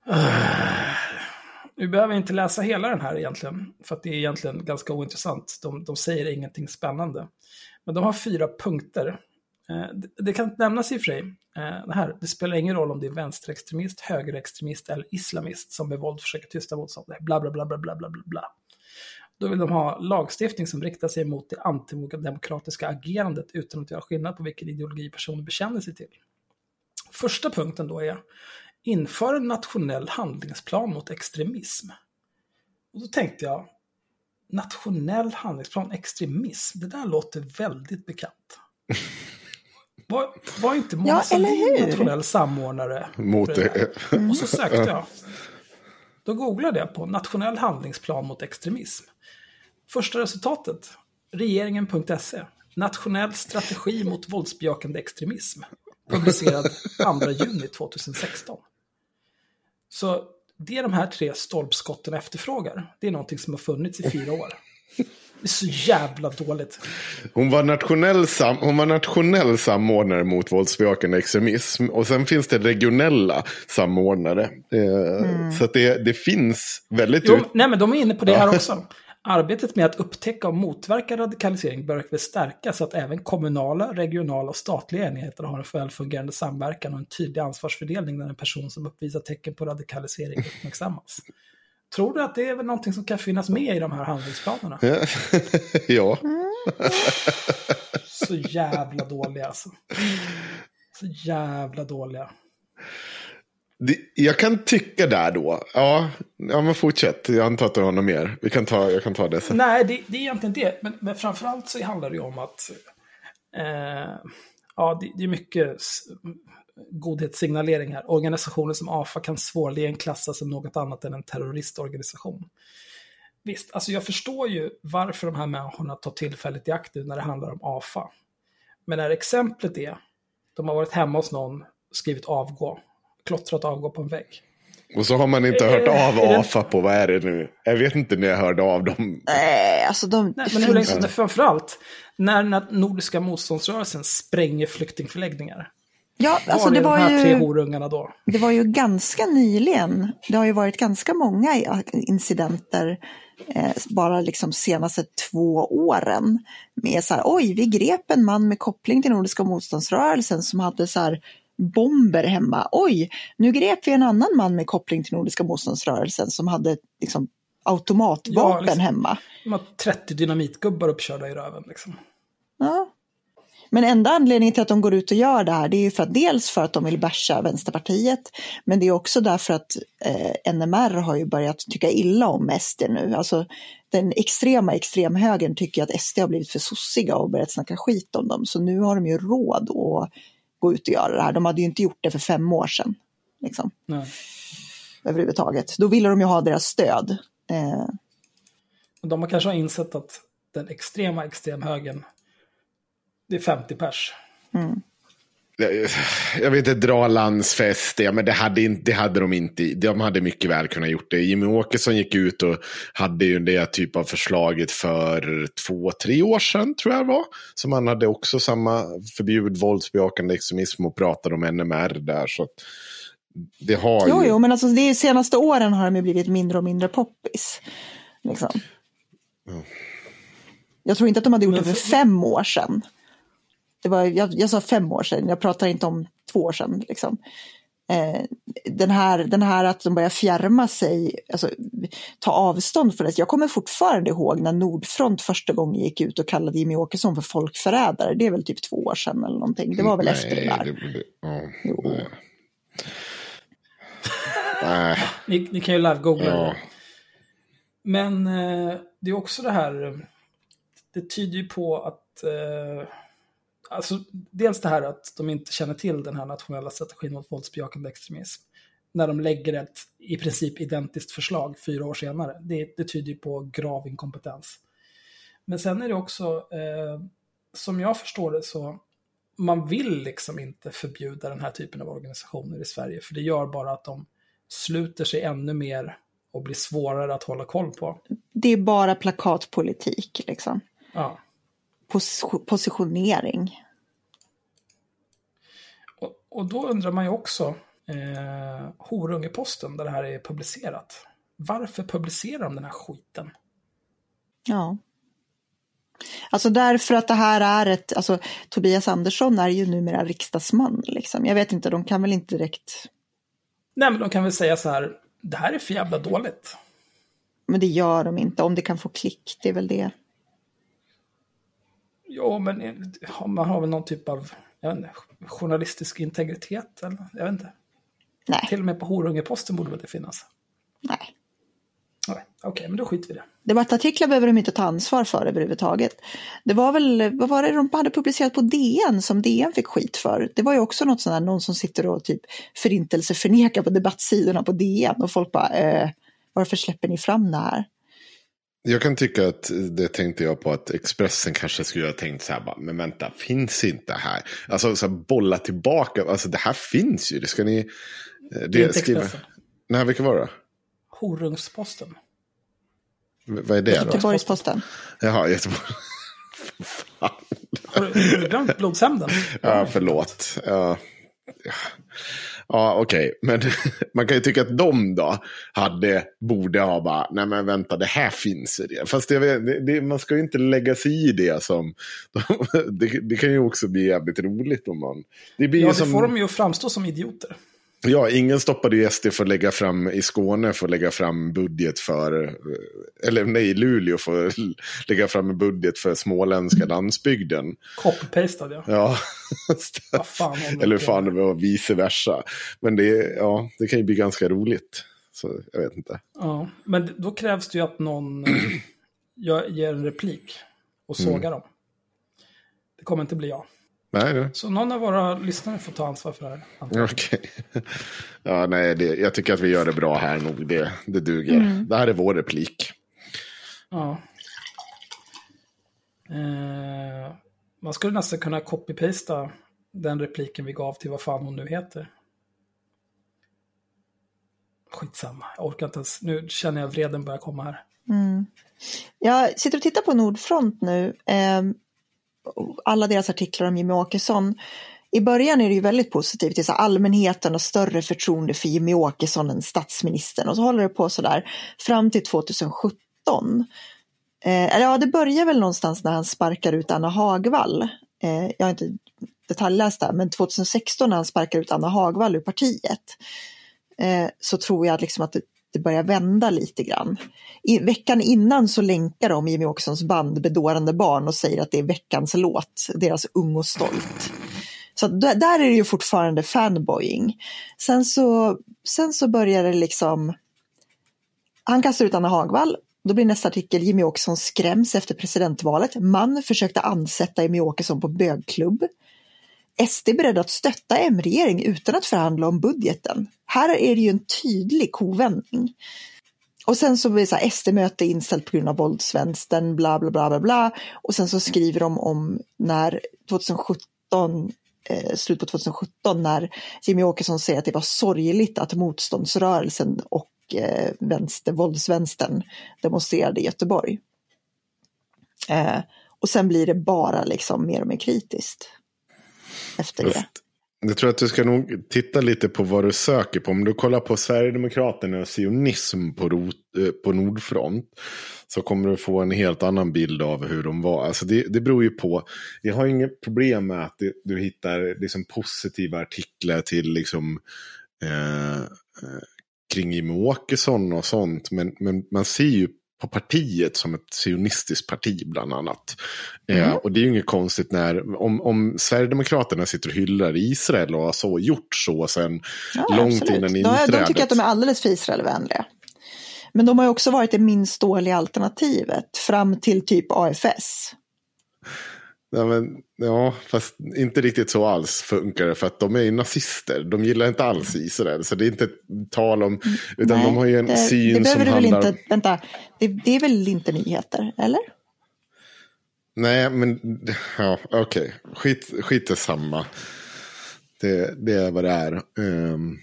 Nu behöver inte läsa hela den här egentligen, för att det är egentligen ganska ointressant. De, de säger ingenting spännande. Men de har fyra punkter. Eh, det kan nämnas i och för sig, eh, det här, det spelar ingen roll om det är vänsterextremist, högerextremist eller islamist som med våld försöker tysta motståndare. Bla, bla, bla, bla, bla, bla, bla. Då vill de ha lagstiftning som riktar sig mot det antidemokratiska agerandet utan att göra skillnad på vilken ideologi personen bekänner sig till. Första punkten då är inför en nationell handlingsplan mot extremism. Och då tänkte jag, nationell handlingsplan extremism, det där låter väldigt bekant. Var, var inte Mona Ja, Sahlin nationell samordnare? Mot det? Och så sökte jag. Då googlade jag på nationell handlingsplan mot extremism. Första resultatet, regeringen.se. Nationell strategi mot våldsbejakande extremism. Publicerad 2 juni 2016. Så det de här tre stolpskotten efterfrågar, det är någonting som har funnits i fyra år. Det är så jävla dåligt. Hon var, nationell sam, hon var nationell samordnare mot våldsbejakande extremism. Och sen finns det regionella samordnare. Eh, Så att det, det finns väldigt Jo, nej men de är inne på det här också. Arbetet med att upptäcka och motverka radikalisering bör stärkas så att även kommunala, regionala och statliga enheter har en välfungerande samverkan och en tydlig ansvarsfördelning när en person som uppvisar tecken på radikalisering uppmärksammas. Tror du att det är väl någonting som kan finnas med i de här handlingsplanerna? ja. Så jävla dåliga alltså. Så jävla dåliga. Det, jag kan tycka där då. Ja, ja men fortsätt. Jag antar att du har något mer. Vi kan ta, jag kan ta det sen. Nej, det, det är egentligen det. Men, men framförallt så handlar det ju om att eh, ja, det, det, är mycket godhetssignalering här. Organisationer som AFA kan svårligen klassas som något annat än en terroristorganisation. Visst, alltså jag förstår ju varför de här människorna tar tillfället i akt när det handlar om AFA. Men när exemplet är, de har varit hemma hos någon, skrivit avgå, klottrat avgå på en vägg. Och så har man inte hört av AFA på, vad är det nu? Jag vet inte när jag hörde av dem. Nej, alltså de... Nej, men hur länge sedan, framförallt, när den Nordiska motståndsrörelsen spränger flyktingförläggningar. Ja, alltså det var, de här ju, tre horungarna då? det var ju ganska nyligen, det har ju varit ganska många incidenter eh, bara liksom senaste två åren. Med så här, oj, vi grep en man med koppling till Nordiska motståndsrörelsen som hade så här bomber hemma. Oj, nu grep vi en annan man med koppling till Nordiska motståndsrörelsen som hade liksom automatvapen ja, liksom, hemma. De har 30 dynamitgubbar uppkörda i röven. Liksom. Ja. Men enda anledningen till att de går ut och gör det här det är ju för att dels för att de vill bärsa Vänsterpartiet men det är också därför att eh, NMR har ju börjat tycka illa om SD nu. Alltså den extrema extremhögern tycker att SD har blivit för sossiga och börjat snacka skit om dem så nu har de ju råd att gå ut och göra det här. De hade ju inte gjort det för fem år sedan. Liksom. Nej. Överhuvudtaget. Då ville de ju ha deras stöd. Eh. De har kanske insett att den extrema extremhögern, det är 50 pers. Mm. Jag vet inte, dra landsfest, ja, men det hade, inte, det hade de inte. De hade mycket väl kunnat gjort det. Jimmy Åkesson gick ut och hade ju det typ av förslaget för två, tre år sedan, tror jag det var. Som han hade också samma förbjud våldsbejakande extremism och pratade om NMR där. Så det har jo, ju... jo, men alltså de senaste åren har de ju blivit mindre och mindre poppis. Liksom. Ja. Jag tror inte att de hade gjort det för fem år sedan. Det var, jag, jag sa fem år sedan, jag pratar inte om två år sedan. Liksom. Eh, den, här, den här att de börjar fjärma sig, alltså, ta avstånd för det. Jag kommer fortfarande ihåg när Nordfront första gången gick ut och kallade Jimmy Åkesson för folkförrädare. Det är väl typ två år sedan eller någonting. Det var väl nej, efter det där. Det, det, oh, jo. Nej. ni, ni, kan ju live-googla ja. det. Men eh, det är också det här, det tyder ju på att eh, alltså, dels det här att de inte känner till den här nationella strategin mot våldsbejakande extremism. När de lägger ett i princip identiskt förslag fyra år senare. Det, det tyder på grav inkompetens. Men sen är det också, eh, som jag förstår det så, man vill liksom inte förbjuda den här typen av organisationer i Sverige. För det gör bara att de sluter sig ännu mer och blir svårare att hålla koll på. Det är bara plakatpolitik liksom. Ja. Pos positionering. Och, och, då undrar man ju också, eh, Horungeposten där det här är publicerat. Varför publicerar de den här skiten? Ja. Alltså därför att det här är ett, alltså Tobias Andersson är ju numera riksdagsman liksom. Jag vet inte, de kan väl inte direkt... Nej men de kan väl säga så här, det här är för jävla dåligt. Men det gör de inte, om det kan få klick, det är väl det. Jo, men man har väl någon typ av jag vet inte, journalistisk integritet? Eller? Jag vet inte. Nej. Till och med på Horungeposten borde det finnas. Nej. Okej, okay, men då skiter vi i det. Debattartiklar behöver de inte ta ansvar för överhuvudtaget. Det var väl, vad var det de hade publicerat på DN som DN fick skit för? Det var ju också något sånt där, någon som sitter och typ förintelseförnekar på debattsidorna på DN och folk bara, eh, varför släpper ni fram det här? Jag kan tycka att det tänkte jag på att Expressen kanske skulle ha tänkt så här, bara, men vänta, finns inte här? Alltså så här, bolla tillbaka, alltså det här finns ju, det ska ni... Det, det är inte skriva. Expressen. Nej, vilken var det? Horungsposten. V vad är det då? Göteborgsposten. Jaha, Göteborg. Har du, har du glömt blodshämnden? Ja, förlåt. Ja. Ja, okej. Okay. Men man kan ju tycka att de då hade, borde ha bara, nej men vänta, det här finns i det. Fast det, det, man ska ju inte lägga sig i det som, det, det, kan ju också bli jävligt roligt om man... Det blir ja, det som, får de ju att framstå som idioter. Ja, ingen stoppade ju SD för att lägga fram i Skåne för att lägga fram budget för, eller nej, Luleå för att lägga fram en budget för småländska landsbygden. Copy-pastad ja. Ja, fan, eller fan det var vice versa. Men det, ja, det kan ju bli ganska roligt. Så jag vet inte. Ja, men då krävs det ju att någon eh, ger en replik och sågar mm. dem. Det kommer inte bli jag. Nej, nej. Så någon av våra lyssnare får ta ansvar för det här. Okej. Okay. Ja, nej, det, jag tycker att vi gör det bra här nog. Det, det duger. Mm. Det här är vår replik. Ja. Eh, man skulle nästan kunna copy-pasta den repliken vi gav till vad fan hon nu heter. Skitsamma, jag orkar inte ens. Nu känner jag vreden börjar komma här. Mm. Jag sitter och tittar på Nordfront nu. Eh, alla deras artiklar om Jimmy Åkesson. I början är det ju väldigt positivt, det är allmänheten och större förtroende för Jimmy Åkesson än statsministern och så håller det på sådär fram till 2017. Eh, ja, det börjar väl någonstans när han sparkar ut Anna Hagvall. Eh, jag har inte detaljläst det, men 2016 när han sparkar ut Anna Hagvall ur partiet eh, så tror jag liksom att det, det börjar vända lite grann. I veckan innan så länkar de Jimmy Åkessons band Bedårande barn och säger att det är veckans låt, deras Ung och stolt. Så där är det ju fortfarande fanboying. Sen så, sen så börjar det liksom, han kastar ut Anna Hagvall då blir nästa artikel Jimmy Åkesson skräms efter presidentvalet. Man försökte ansätta Jimmy Åkesson på bögklubb. SD är beredda att stötta M-regering utan att förhandla om budgeten. Här är det ju en tydlig kovändning. Och sen så blir det SD-möte inställt på grund av våldsvänstern, bla bla bla bla bla. Och sen så skriver de om när 2017 eh, slut på 2017 när Jimmy Åkesson säger att det var sorgligt att motståndsrörelsen och eh, vänster, våldsvänstern demonstrerade i Göteborg. Eh, och sen blir det bara liksom mer och mer kritiskt efter det. Jag tror att du ska nog titta lite på vad du söker på. Om du kollar på Sverigedemokraterna och sionism på, rot, eh, på Nordfront. Så kommer du få en helt annan bild av hur de var. Alltså det, det beror ju på. Jag har inget problem med att du, hittar liksom positiva artiklar till liksom, eh, eh kring Jimmie Åkesson och sånt. Men, men man ser ju på partiet som ett sionistiskt parti bland annat. Eh, mm. Eh, och det är ju inget konstigt när, om, om Sverigedemokraterna sitter och hyllar Israel och har så gjort så sedan ja, långt absolut. innan inträdet. De, de tycker att de är alldeles för Israelvänliga. Men de har ju också varit det minst dåliga alternativet fram till typ AFS. Ja, men, ja, fast inte riktigt så alls funkar det för att de är ju nazister. De gillar inte alls Israel. Så det är inte tal om, utan Nej, de har ju en det, syn det som handlar... Inte, vänta, det, det är väl inte nyheter, eller? Nej, men ja, okej. Okay. Skit, skit är samma. Det, det är vad det är. Um,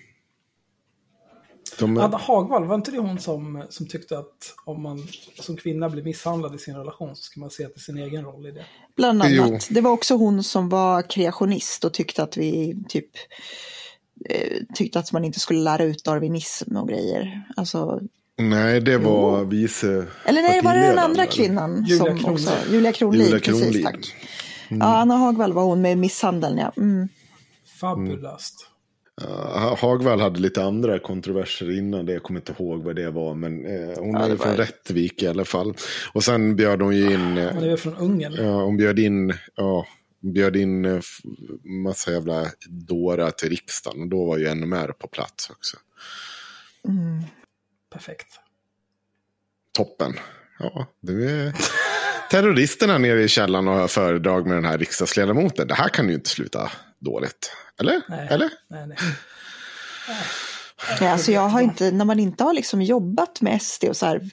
de... Anna Hagvall, var inte det hon som, som tyckte att om man som kvinna blir misshandlad i sin relation så ska man se till sin egen roll i det? Bland annat. Jo. Det var också hon som var kreationist och tyckte att vi typ eh, tyckte att man inte skulle lära ut darwinism och grejer. Alltså, Nej, det var jo. vice Eller nej, var det den andra kvinnan? Julia som Kronlid. Också, Julia Kronlid, Julia Kronlid. precis, tack. Mm. Ja, Anna Hagvall var hon med misshandeln, ja. Mm. Fabulöst. Uh, Hagvall hade lite andra kontroverser innan det. Jag kommer inte ihåg vad det var. Men uh, hon ja, är från Rättvik i alla fall. Och sen bjöd hon ju in. Uh, hon är från Ungern. Ja, hon bjöd in. Ja, bjöd in massa jävla dårar till riksdagen. Och då var ju NMR på plats också. Mm. Perfekt. Toppen. Ja, det är terroristerna nere i källaren och har föredrag med den här riksdagsledamoten. Det här kan ju inte sluta dåligt. Eller? Nej. Eller? Nej, nej. nej. alltså jag har inte, när man inte har liksom jobbat med SD och så här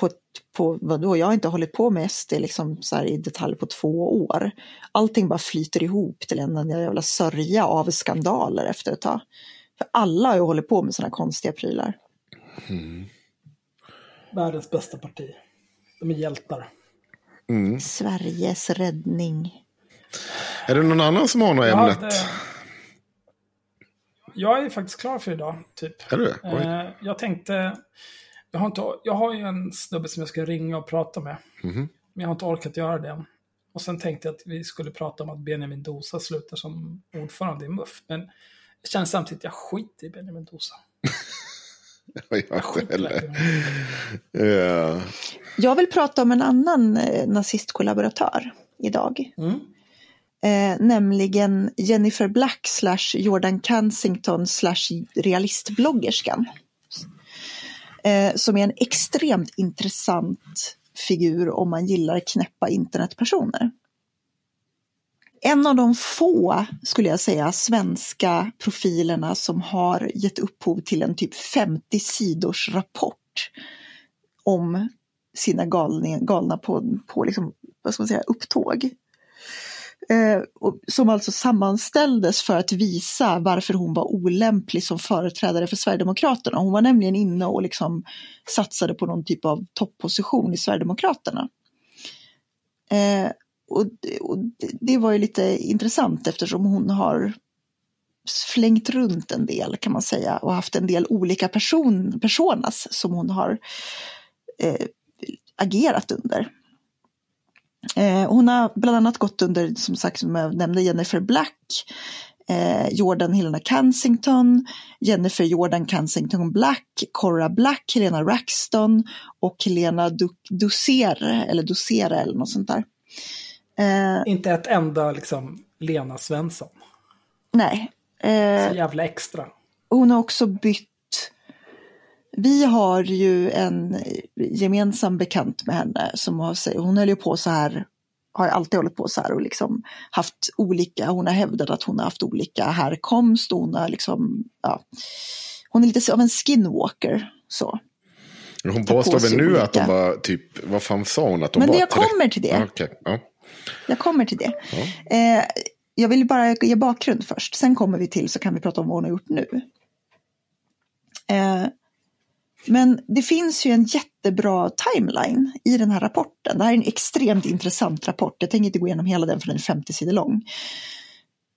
på, på vadå, jag har inte hållit på med SD liksom så här i detalj på två år. Allting bara flyter ihop till en jävla sörja av skandaler efter ett tag. För alla har ju hållit på med sådana konstiga prylar. Mm. Världens bästa parti. De är hjältar. Mm. Sveriges räddning. Är det någon annan som har något ämnet? Det... jag är faktiskt klar för idag, typ. Är du det? Eh, jag tänkte, jag har, inte, jag har ju en snubbe som jag ska ringa och prata med. Mhm. Men jag har inte orkat göra det än. Och sen tänkte jag att vi skulle prata om att Benjamin Dosa slutar som ordförande i MUF. Men jag känner samtidigt att jag skiter i Benjamin Dosa. Jag Jag skiter själv. Ja. Jag vill prata om en annan eh, nazistkollaboratör idag. Mm. Eh, nämligen Jennifer Black slash Jordan Kensington slash realistbloggerskan. Eh, som är en extremt intressant figur om man gillar knäppa internetpersoner. En av de få, skulle jag säga, svenska profilerna som har gett upphov till en typ 50 sidors rapport om sina galningar, galna på, på liksom, vad ska man säga, upptåg. Eh, som alltså sammanställdes för att visa varför hon var olämplig som företrädare för Sverigedemokraterna. Hon var nämligen inne och liksom satsade på någon typ av topposition i Sverigedemokraterna. Eh, och, och det, det var ju lite intressant eftersom hon har flängt runt en del kan man säga och haft en del olika person, personas som hon har eh, agerat under. Eh, hon har bland annat gått under, som sagt, som jag nämnde, Jennifer Black, eh, Jordan Helena Kensington, Jennifer Jordan Kensington Black, Cora Black, Helena Raxton och Helena du Dusere, eller Dusera eller något sånt där. Eh, Inte ett enda liksom Lena Svensson. nej. Så jävla extra. hon har också bytt vi har ju en gemensam bekant med henne som har, hon höll ju på så här, har alltid hållit på så här och liksom haft olika, hon har hävdat att hon har haft olika härkomst och hon har liksom, ja, hon är lite av en skinwalker så. Hon Ta på påstår väl nu olika. att de var typ, vad fan sa hon? Att de Men var det jag 30 kommer till det. Ja, okej. ja. Jag kommer till det. Eh, jag vill bara ge bakgrund först, sen kommer vi till så kan vi prata om vad hon har gjort nu. Eh, men det finns ju en jättebra timeline i den här rapporten. Det här är en extremt intressant rapport. Jag tänker inte gå igenom hela den för den är 50 sidor lång.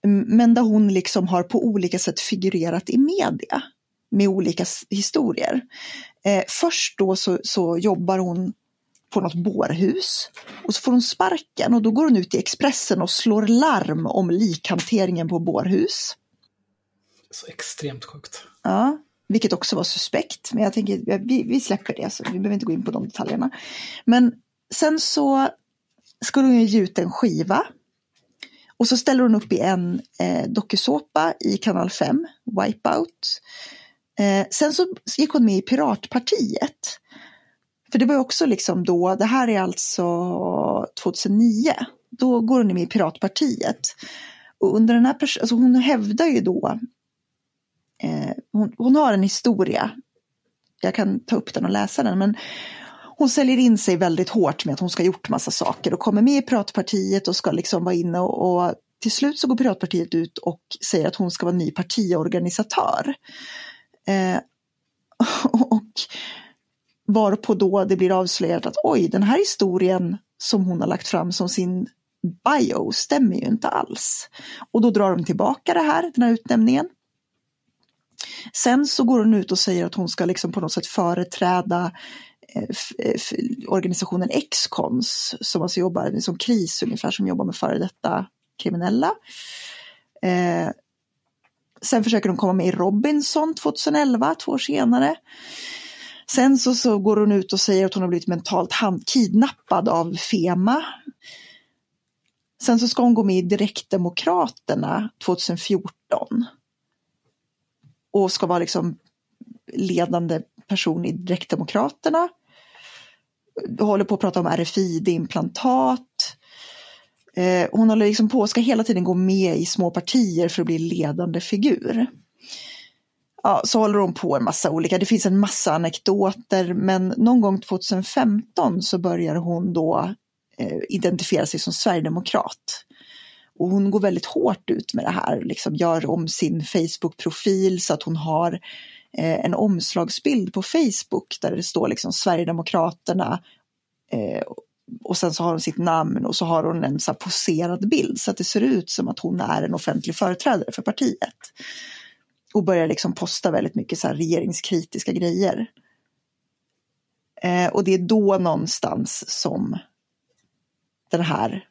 Mm, Men där hon liksom har på olika sätt figurerat i media med olika historier. Eh, först då så, så jobbar hon på något bårhus och så får hon sparken och då går hon ut i Expressen och slår larm om likhanteringen på bårhus. Så extremt sjukt. Ja, vilket också var suspekt. Men jag tänker, vi, vi släpper det, så vi behöver inte gå in på de detaljerna. Men sen så skulle hon ju ge ut en skiva. Och så ställer hon upp i en eh, dokusåpa i kanal 5, Wipeout. Eh, sen så gick hon med i Piratpartiet. För det var ju också liksom då, det här är alltså 2009. Då går hon med i Piratpartiet. Och under den här alltså hon hävdar ju då eh, hon, hon har en historia. Jag kan ta upp den och läsa den. Men hon säljer in sig väldigt hårt med att hon ska ha gjort massa saker och kommer med i Piratpartiet och ska liksom vara inne och, och till slut så går Piratpartiet ut och säger att hon ska vara ny partiorganisatör. Eh, och varpå då det blir avslöjat att oj, den här historien som hon har lagt fram som sin bio stämmer ju inte alls. Och då drar de tillbaka det här, den här utnämningen. Sen så går hon ut och säger att hon ska liksom på något sätt företräda eh, eh, organisationen X-Cons som alltså jobbar som KRIS ungefär som jobbar med före detta kriminella. Eh, sen försöker hon komma med i Robinson 2011, två år senare. Sen så, så går hon ut och säger att hon har blivit mentalt hand, kidnappad av FEMA. Sen så ska hon gå med i Direktdemokraterna 2014 och ska vara liksom ledande person i Direktdemokraterna. Håller på att prata om RFID-implantat. Eh, hon håller liksom på, ska hela tiden gå med i små partier för att bli ledande figur. Ja, så håller hon på en massa olika, det finns en massa anekdoter men någon gång 2015 så börjar hon då eh, identifiera sig som sverigedemokrat. Och hon går väldigt hårt ut med det här, liksom gör om sin Facebook-profil så att hon har eh, en omslagsbild på Facebook där det står liksom Sverigedemokraterna eh, och sen så har hon sitt namn och så har hon en så här poserad bild så att det ser ut som att hon är en offentlig företrädare för partiet. och börjar liksom posta väldigt mycket så här regeringskritiska grejer. Eh, och det är då någonstans som den här,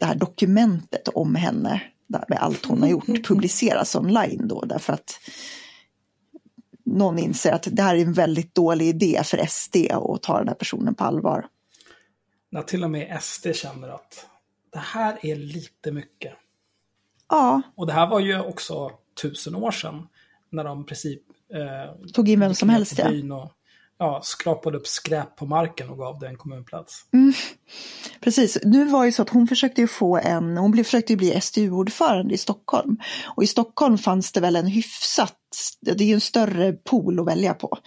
det här dokumentet om henne, med allt hon har gjort, publiceras online då. Därför att någon inser att det här är en väldigt dålig idé för SD att ta den här personen på allvar. När till och med SD känner att det här är lite mycket. Ja. Och det här var ju också tusen år sedan. När de i princip eh, tog in vem som helst. Ja. Och, ja, skrapade upp skräp på marken och gav det en kommunplats. Mm. Precis, nu var ju så att hon försökte ju få en, hon försökte ju bli SDU-ordförande i Stockholm. Och i Stockholm fanns det väl en hyfsat, det är ju en större pool att välja på.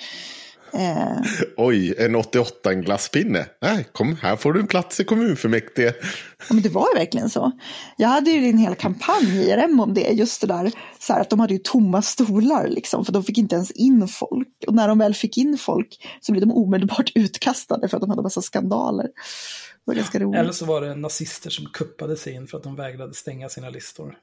Eh. Oj, en 88 en glasspinne. Nej, kom, här får du en plats i kommunfullmäktige. Ja, men det var ju verkligen så. Jag hade ju en hel kampanj i IRM om det, just det där så här, att de hade ju tomma stolar liksom, för de fick inte ens in folk. Och när de väl fick in folk så blev de omedelbart utkastade för att de hade massa skandaler. Det var ganska roligt. Eller så var det nazister som kuppade sig in för att de vägrade stänga sina listor.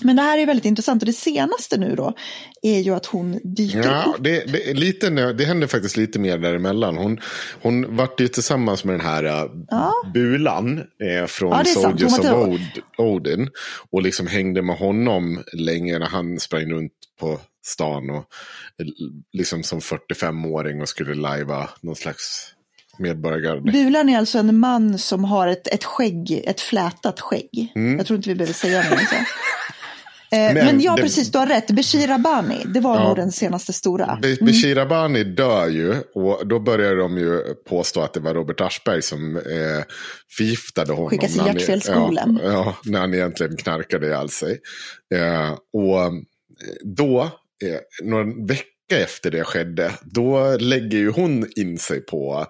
Men det här är väldigt intressant och det senaste nu då är ju att hon dyker ja, upp. Det, det, lite, det händer faktiskt lite mer däremellan. Hon, hon vart ju tillsammans med den här uh, ja. Bulan eh, från ja, Soldiers of Od, Odin. Och liksom hängde med honom länge när han sprang runt på stan och eh, liksom som 45-åring och skulle lajva någon slags medborgargarde. Bulan är alltså en man som har ett, ett skägg, ett flätat skägg. Mm. Jag tror inte vi behöver säga mer så. Eh, men, men ja, det, precis, du har rätt. Beshir Abani, det var ja, nog den senaste stora. Mm. Beshir Abani dör ju och då börjar de ju påstå att det var Robert Aschberg som eh, förgiftade honom. Skickas till Hjärtfelsskolan. Ja, ja, när han egentligen knarkade ihjäl sig. Eh, och eh, då, eh, några veckor efter det skedde, då lägger ju hon in sig på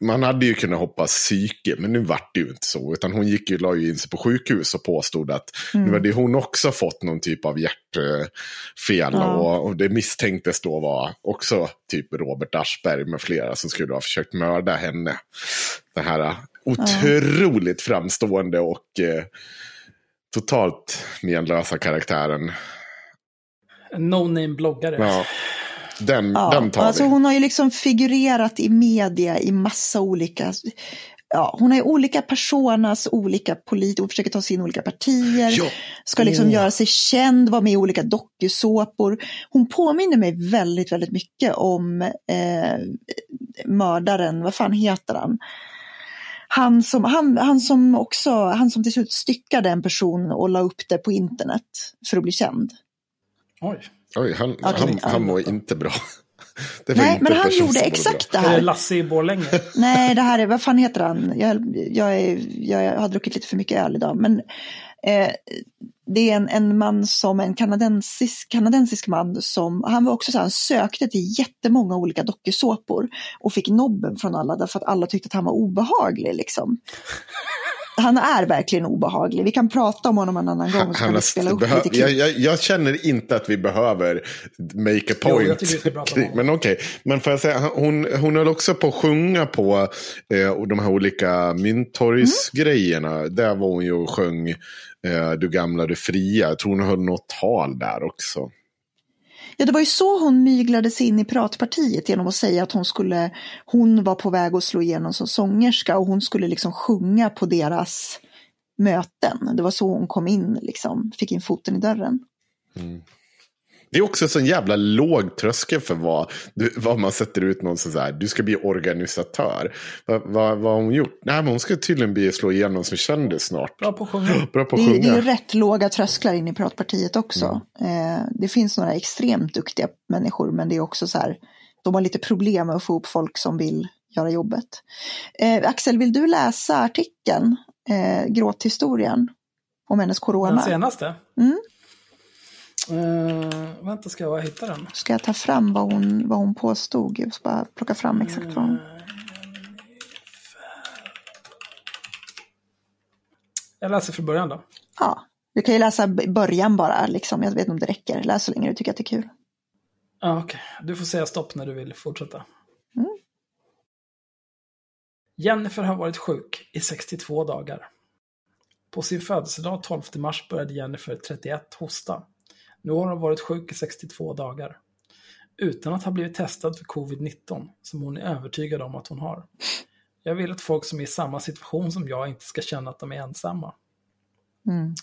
man hade ju kunnat hoppas psyke, men nu vart det ju inte så. Utan hon gick ju, la ju in sig på sjukhus och påstod att mm. nu hade hon också fått någon typ av hjärtfel. Ja. Och, och, det misstänktes då vara också typ Robert Aschberg med flera som skulle ha försökt mörda henne. Den här otroligt ja. framstående och eh, totalt menlösa karaktären. No-name-bloggare. Ja. Den, ja, den tar alltså vi. Hon har ju liksom figurerat i media i massa olika ja, hon har olika personas, olika politiker, hon försöker ta sig in i olika partier, ja. ska liksom oh. göra sig känd, vara med i olika dokusåpor. Hon påminner mig väldigt, väldigt mycket om eh, mördaren, vad fan heter han? Han som, han, han som också, han som till slut styckade en person och la upp det på internet för att bli känd. Oj. Oj, han, okay, han, han mår inte bra. Nej, men han gjorde exakt det här. Är det Lasse i Borlänge? Nej, det här är, vad fan heter han? Jag, jag, är, jag har druckit lite för mycket öl idag. Men eh, det är en, en man som, en kanadensisk, kanadensisk man som, han var också så här, han sökte till jättemånga olika dokusåpor och fick nobben från alla därför att alla tyckte att han var obehaglig liksom han är verkligen obehaglig. Vi kan prata om honom en annan gång. Så kan vi spela upp lite jag, jag, jag, känner inte att vi behöver make a point. Jo, men okej, okay. men får jag säga, hon, hon höll också på att sjunga på eh, de här olika myntorgsgrejerna. Mm. Där var hon ju och sjöng eh, Du gamla, du fria. Jag tror hon höll något tal där också. Ja, det var ju så hon myglade sig in i pratpartiet genom att säga att hon skulle, hon var på väg att slå igenom som sångerska och hon skulle liksom sjunga på deras möten. Det var så hon kom in, liksom, fick in foten i dörren. Mm. Det är också en sån jävla låg tröskel för vad, vad man sätter ut någon så här, du ska bli organisatör. Vad, vad, vad har hon gjort? Nej, men hon ska tydligen bli slå igenom som kändis snart. Bra på att sjunga. Bra på att sjunga. Det, det är ju rätt låga trösklar in i Piratpartiet också. Mm. Eh, det finns några extremt duktiga människor, men det är också så här, de har lite problem med att få upp folk som vill göra jobbet. Eh, Axel, vill du läsa artikeln, eh, Gråthistorien, om hennes corona? Den senaste? Mm. Uh, vänta, ska jag hitta den? Ska jag ta fram vad hon, vad hon påstod? Jag ska bara plocka fram exakt vad hon... Jag läser från början då. Ja, du kan ju läsa början bara, liksom. jag vet inte om det räcker. Läs så länge du tycker att det är kul. Ja, okej. Okay. Du får säga stopp när du vill fortsätta. Mm. Jennifer har varit sjuk i 62 dagar. På sin födelsedag 12 mars började Jennifer 31 hosta. Nu har hon varit sjuk i 62 dagar. Utan att ha blivit testad för covid-19, som hon är övertygad om att hon har. Jag vill att folk som är i samma situation som jag inte ska känna att de är ensamma. Mm.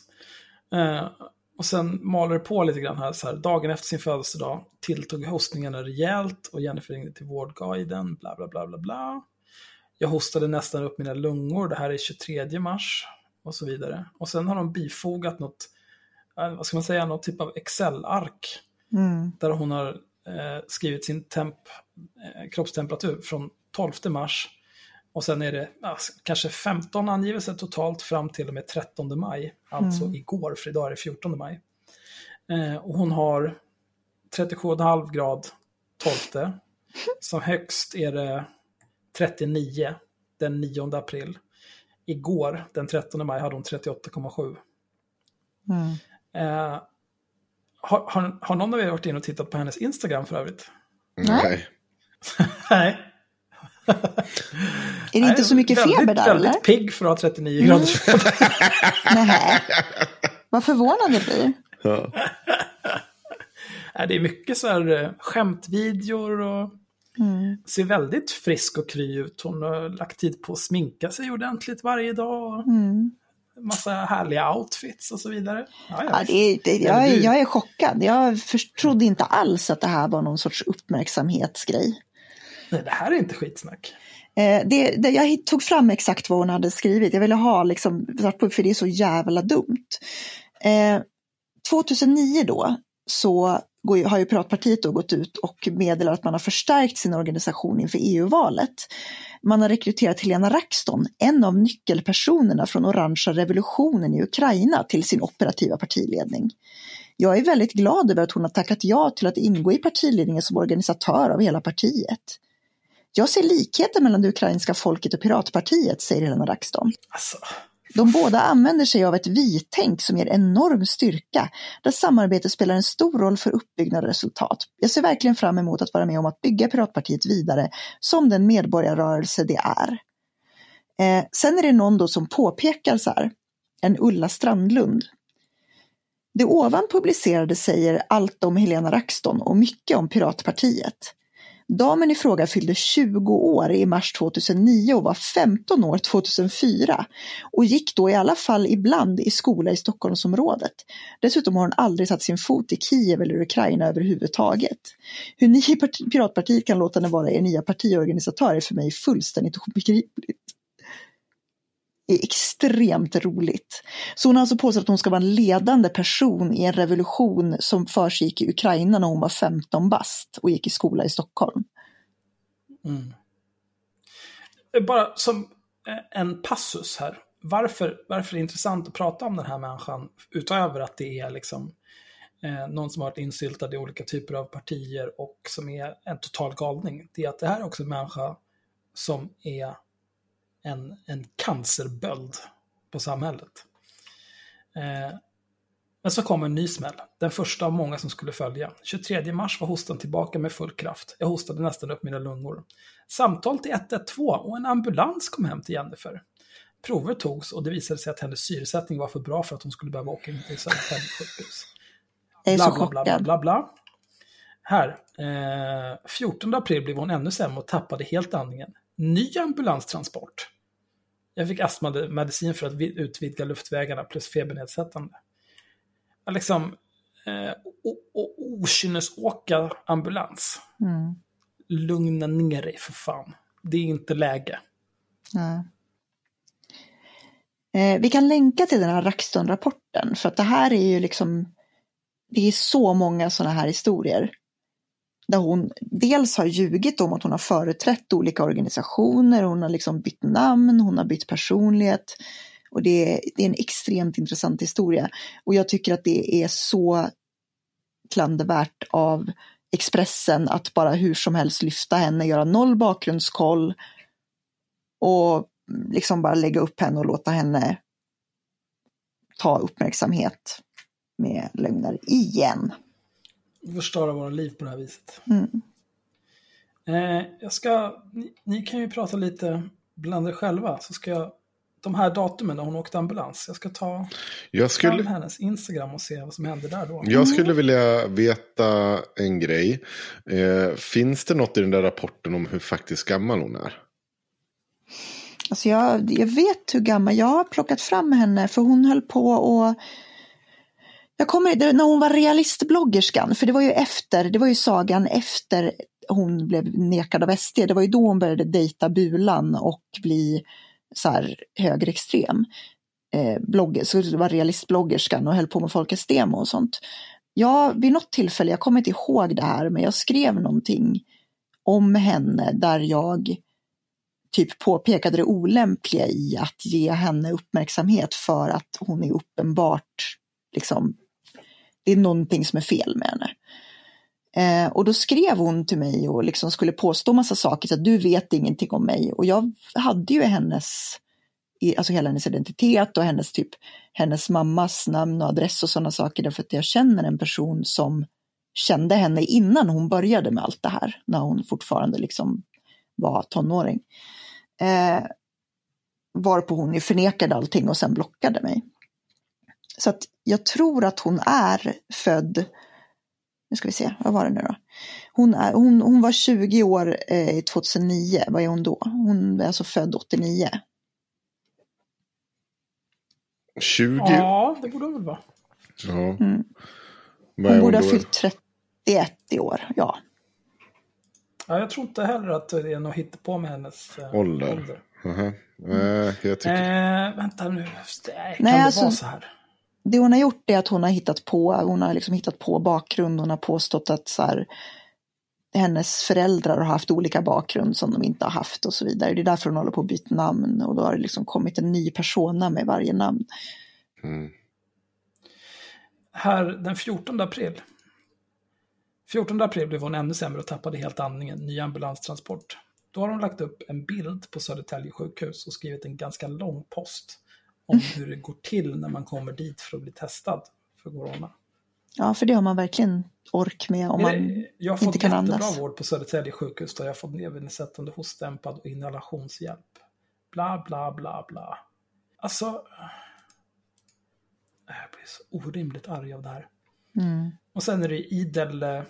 Eh, och sen maler det på lite grann här, så här. Dagen efter sin födelsedag tilltog hostningarna rejält och Jennifer ringde till Vårdguiden, bla bla bla bla bla. Jag hostade nästan upp mina lungor, det här är 23 mars och så vidare. Och sen har de bifogat något, vad ska man säga, något typ av Excel-ark Mm. där hon har eh, skrivit sin temp, eh, kroppstemperatur från 12 mars och sen är det ja, kanske 15 angivelser totalt fram till och med 13 maj, alltså Mm. igår, för idag är det 14 maj. Eh, och hon har 37,5 grad 12. Som högst är det 39 den 9 april. Igår, den 13 maj, hade hon 38,7. Mm. Eh, har, har, har någon av er varit inne och tittat på hennes Instagram för övrigt? Nej. Nej. Är det inte så mycket väldigt, feber där Väldigt eller? pigg för att ha 39 graders feber. Nej. Vad förvånad jag blir. Ja. Nej, Det är mycket så här eh, skämtvideor och Mm. ser väldigt frisk och kry ut. Hon har lagt tid på att sminka sig ordentligt varje dag. Mm. Massa härliga outfits och så vidare. Ja, ja, det det, jag, du- jag är chockad. Jag trodde inte alls att det här var någon sorts uppmärksamhetsgrej. Nej, det här är inte skitsnack. Eh, det, det, jag tog fram exakt vad hon hade skrivit. Jag ville ha liksom, för det är så jävla dumt. Eh, 2009 då så går, har ju Piratpartiet då gått ut och meddelar att man har förstärkt sin organisation inför EU-valet. Man har rekryterat Helena Raxton, en av nyckelpersonerna från orangea revolutionen i Ukraina, till sin operativa partiledning. Jag är väldigt glad över att hon har tackat ja till att ingå i partiledningen som organisatör av hela partiet. Jag ser likheter mellan det ukrainska folket och Piratpartiet, säger Helena Raxton. Alltså, de båda använder sig av ett vi-tänk som ger enorm styrka, där samarbete spelar en stor roll för uppbyggnad och resultat. Jag ser verkligen fram emot att vara med om att bygga Piratpartiet vidare som den medborgarrörelse det är. Eh, sen är det någon då som påpekar så här, en Ulla Strandlund. Det ovan publicerade säger allt om Helena Raxton och mycket om Piratpartiet. Damen i fråga fyllde 20 år i mars 2009 och var 15 år 2004 och gick då i alla fall ibland i skola i Stockholmsområdet. Dessutom har hon aldrig satt sin fot i Kiev eller Ukraina överhuvudtaget. Hur ni i Piratpartiet kan låta henne vara er nya partiorganisatör är för mig fullständigt obegripligt. Är extremt roligt. Så hon har alltså påstått att hon ska vara en ledande person i en revolution som försiggick i Ukraina när hon var 15 bast och gick i skola i Stockholm. Mm. Bara som eh, en passus här. Varför, varför är det intressant att prata om den här människan utöver att det är liksom eh, någon som har varit insyltad i olika typer av partier och som är en total galning. Det är att det här är också en människa som är en, en cancerböld på samhället. Eh, men så kom en ny smäll, den första av många som skulle följa. 23 mars var hostan tillbaka med full kraft. Jag hostade nästan upp mina lungor. Samtal till 112 och en ambulans kom hem till Jennifer. Prover togs och det visade sig att hennes syresättning var för bra för att hon skulle behöva åka in till Södertälje sjukhus. Jag är Bla, så bla, bla, bla, chockad. bla, bla. Här, eh, 14 april blev hon ännu sämre och tappade helt andningen. Ny ambulanstransport. Jag fick astmamedicin för att vi- utvidga luftvägarna plus febernedsättande. Jag liksom, eh, okynnesåka ambulans. Mm. Lugna ner dig för fan. Det är inte läge. Nej. Eh, vi kan länka till den här Raxton-rapporten för att det här är ju liksom det är så många sådana här historier. Där hon dels har ljugit om att hon har företrätt olika organisationer, hon har liksom bytt namn, hon har bytt personlighet. Och det är, det är en extremt intressant historia. Och jag tycker att det är så klandervärt av Expressen att bara hur som helst lyfta henne, göra noll bakgrundskoll och liksom bara lägga upp henne och låta henne ta uppmärksamhet med lögner igen. Förstöra våra liv på det här viset. Mm. Eh, jag ska, ni, ni kan ju prata lite bland er själva, så ska jag de här datumen när hon åkte ambulans. Jag ska ta Jag fram skulle, hennes Instagram och se vad som hände där då. jag skulle vilja veta en grej. Eh, finns det något i den där rapporten om hur faktiskt gammal hon är? Alltså jag, jag vet hur gammal, jag har plockat fram henne för hon höll på och jag kommer när hon var realistbloggerskan, för det var ju efter, det var ju sagan efter hon blev nekad av SD. Det var ju då hon började dejta Bulan och bli så här högerextrem. Eh, blogger, så det var realistbloggerskan och höll på med Folkets Demo och sånt. Ja, vid något tillfälle, jag kommer inte ihåg det här, men jag skrev någonting om henne där jag typ påpekade det olämpliga i att ge henne uppmärksamhet för att hon är uppenbart, liksom, det är någonting som är fel med henne. Eh, och då skrev hon till mig och liksom skulle påstå massa saker, så att du vet ingenting om mig. Och jag hade ju hennes, alltså hela hennes identitet och hennes typ, hennes mammas namn och adress och sådana saker, därför att jag känner en person som kände henne innan hon började med allt det här, när hon fortfarande liksom var tonåring. Eh, varpå hon ju förnekade allting och sen blockade mig. Så att jag tror att hon är född, nu ska vi se, vad var det nu då? Hon, är, hon, hon var 20 år eh, 2009, vad är hon då? Hon är alltså född 89. 20? Ja, det borde hon väl vara. Ja. Mm. Hon borde ha fyllt 31 i år, ja. Ja, jag tror inte heller att det är något hittepå med hennes eh, Ålder. Aha. Eh, jag tycker... Eh, vänta nu, kan Nej, det alltså- vara så här? Det hon har gjort är att hon har hittat på, hon har liksom hittat på bakgrund, hon har påstått att så här, hennes föräldrar har haft olika bakgrund som de inte har haft och så vidare. Det är därför hon håller på att byta namn och då har det liksom kommit en ny persona med varje namn. Mm. Här den 14 april. 14 april blev hon ännu sämre och tappade helt andningen. Ny ambulanstransport. Då har hon lagt upp en bild på Södertälje sjukhus och skrivit en ganska lång post om hur det går till när man kommer dit för att bli testad för corona. Ja, för det har man verkligen ork med om man... det- jag har fått inte kan jättebra andas. vård på Södertälje sjukhus där jag har fått nedsättande hostdämpad och inhalationshjälp. Bla, bla, bla, bla. Alltså... Jag blir så orimligt arg av det här. Mm. Och sen är det idel eh,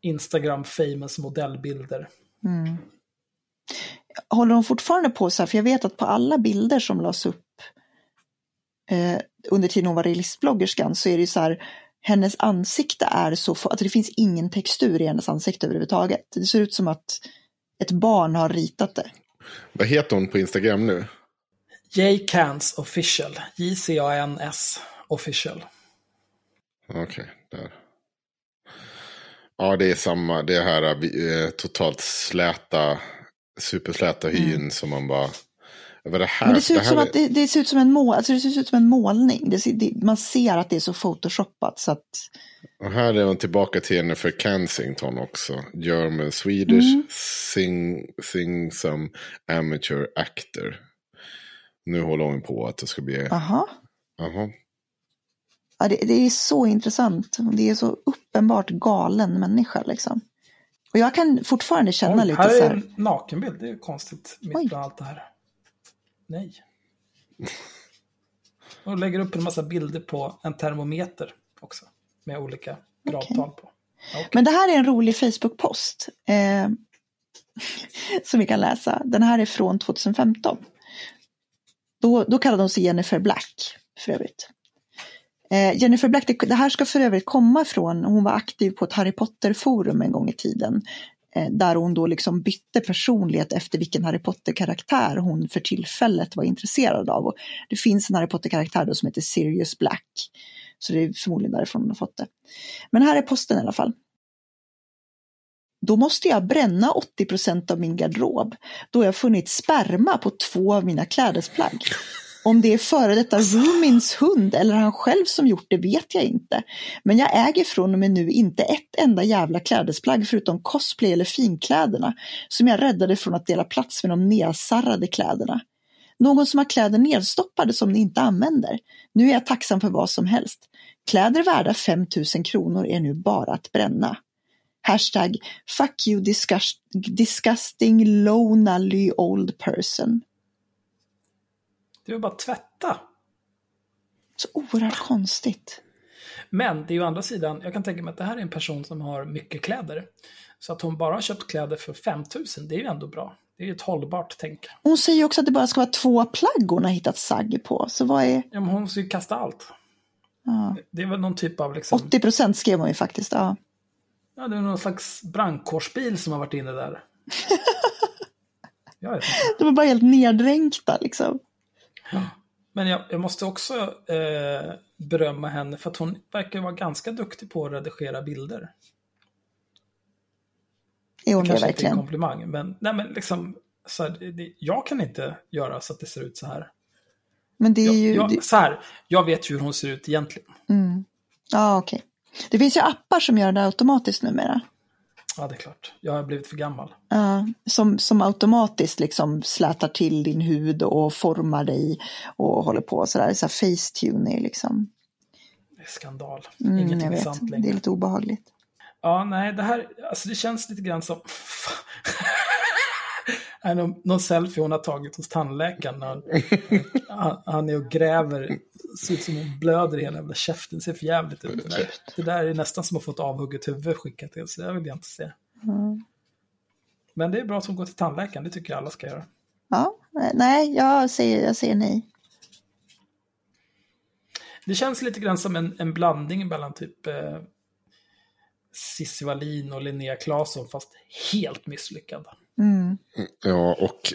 Instagram famous modellbilder. Mm. Håller hon fortfarande på så här, för jag vet att på alla bilder som lades upp eh, under tiden hon var realistbloggerskan så är det ju så här, hennes ansikte är så, att det finns ingen textur i hennes ansikte överhuvudtaget. Det ser ut som att ett barn har ritat det. Vad heter hon på Instagram nu? J-Cans official. J-C-A-N-S official. Okej, där. Ja, det är samma. Det här eh, totalt släta, supersläta hyn som man bara... Är det här? Men det ser ut här som är- att det, det ser ut som en mål, alltså det ser ut som en målning. Det, ser- det, man ser att det är så photoshoppat så att Och här är hon tillbaka till Jennifer Kensington också. German Swedish Mm. sing, sing some amateur actor. Nu håller hon på att det ska bli... aha. Jaha. Ja, det, det är så intressant. Det är så uppenbart galen människa liksom. Och jag kan fortfarande känna Oj, lite här så är här. en nakenbild. Det är konstigt mitt Oj. allt det här. Nej. Och lägger upp en massa bilder på en termometer också. Med olika gradtal på. Ja, okej. Men det här är en rolig Facebook-post. Eh, som vi kan läsa. Den här är från 2015. Då, då kallade hon sig Jennifer Black för övrigt. Eh, Jennifer Black, det, det här ska för övrigt komma från, hon var aktiv på ett Harry Potter-forum en gång i tiden. Eh, där hon då liksom bytte personlighet efter vilken Harry Potter-karaktär hon för tillfället var intresserad av. Och det finns en Harry Potter-karaktär då som heter Sirius Black. Så det är förmodligen därifrån hon har fått det. Men här är posten i alla fall. Då måste jag bränna 80 procent av min garderob då jag funnit sperma på två av mina klädesplagg. Om det är före detta Rumins hund eller han själv som gjort det vet jag inte. Men jag äger från och med nu inte ett enda jävla klädesplagg förutom cosplay eller finkläderna som jag räddade från att dela plats med de nedsarrade kläderna. Någon som har kläder nedstoppade som ni inte använder. Nu är jag tacksam för vad som helst. Kläder värda 5000 kronor är nu bara att bränna. Hashtag fuck you disgust, disgusting lonely old person. Det väl bara att tvätta. Så oerhört konstigt. Men det är ju å andra sidan, jag kan tänka mig att det här är en person som har mycket kläder. Så att hon bara har köpt kläder för 5000, det är ju ändå bra. Det är ju ett hållbart tänk. Hon säger ju också att det bara ska vara två plagg hon har hittat sagg på. Så vad är... Ja, men hon måste ju kasta allt. Ja. Det är väl någon typ av liksom... 80 procent skrev hon ju faktiskt. Ja. Ja, det är någon slags brandkårsbil som har varit inne där. De är bara helt neddränkta liksom. Men jag, jag måste också eh, berömma henne för att hon verkar vara ganska duktig på att redigera bilder. Är hon det Kanske inte en verkligen? komplimang, men, nej, men liksom, så här, det, det, jag kan inte göra så att det ser ut så här. Men det är Jag, ju... jag, det- så här, jag vet ju hur hon ser ut egentligen. Mm. Ja, okej. Det finns ju appar som gör det automatiskt numera. Ja, det är klart. Jag har blivit för gammal. Ja, som, som automatiskt liksom slätar till din hud och formar dig och håller på sådär. Så facetune är liksom. Det är skandal. Mm, Ingenting är sant Det längre. är lite obehagligt. Ja, nej, det här, alltså det känns lite grann som... Nej, någon, någon selfie hon har tagit hos tandläkaren. när Han, han är och gräver, ser ut som hon blöder i hela jävla käften, ser för jävligt ut. Det där, det där är nästan som att få ett avhugget huvud skickat till, så det vill jag inte se. Mm. Men det är bra att hon går till tandläkaren, det tycker jag alla ska göra. Ja, nej, jag säger, jag säger nej. Det känns lite grann som en, en blandning mellan typ eh, Cissi Wallin och Linnea Claesson, fast helt misslyckad. Mm. Ja, och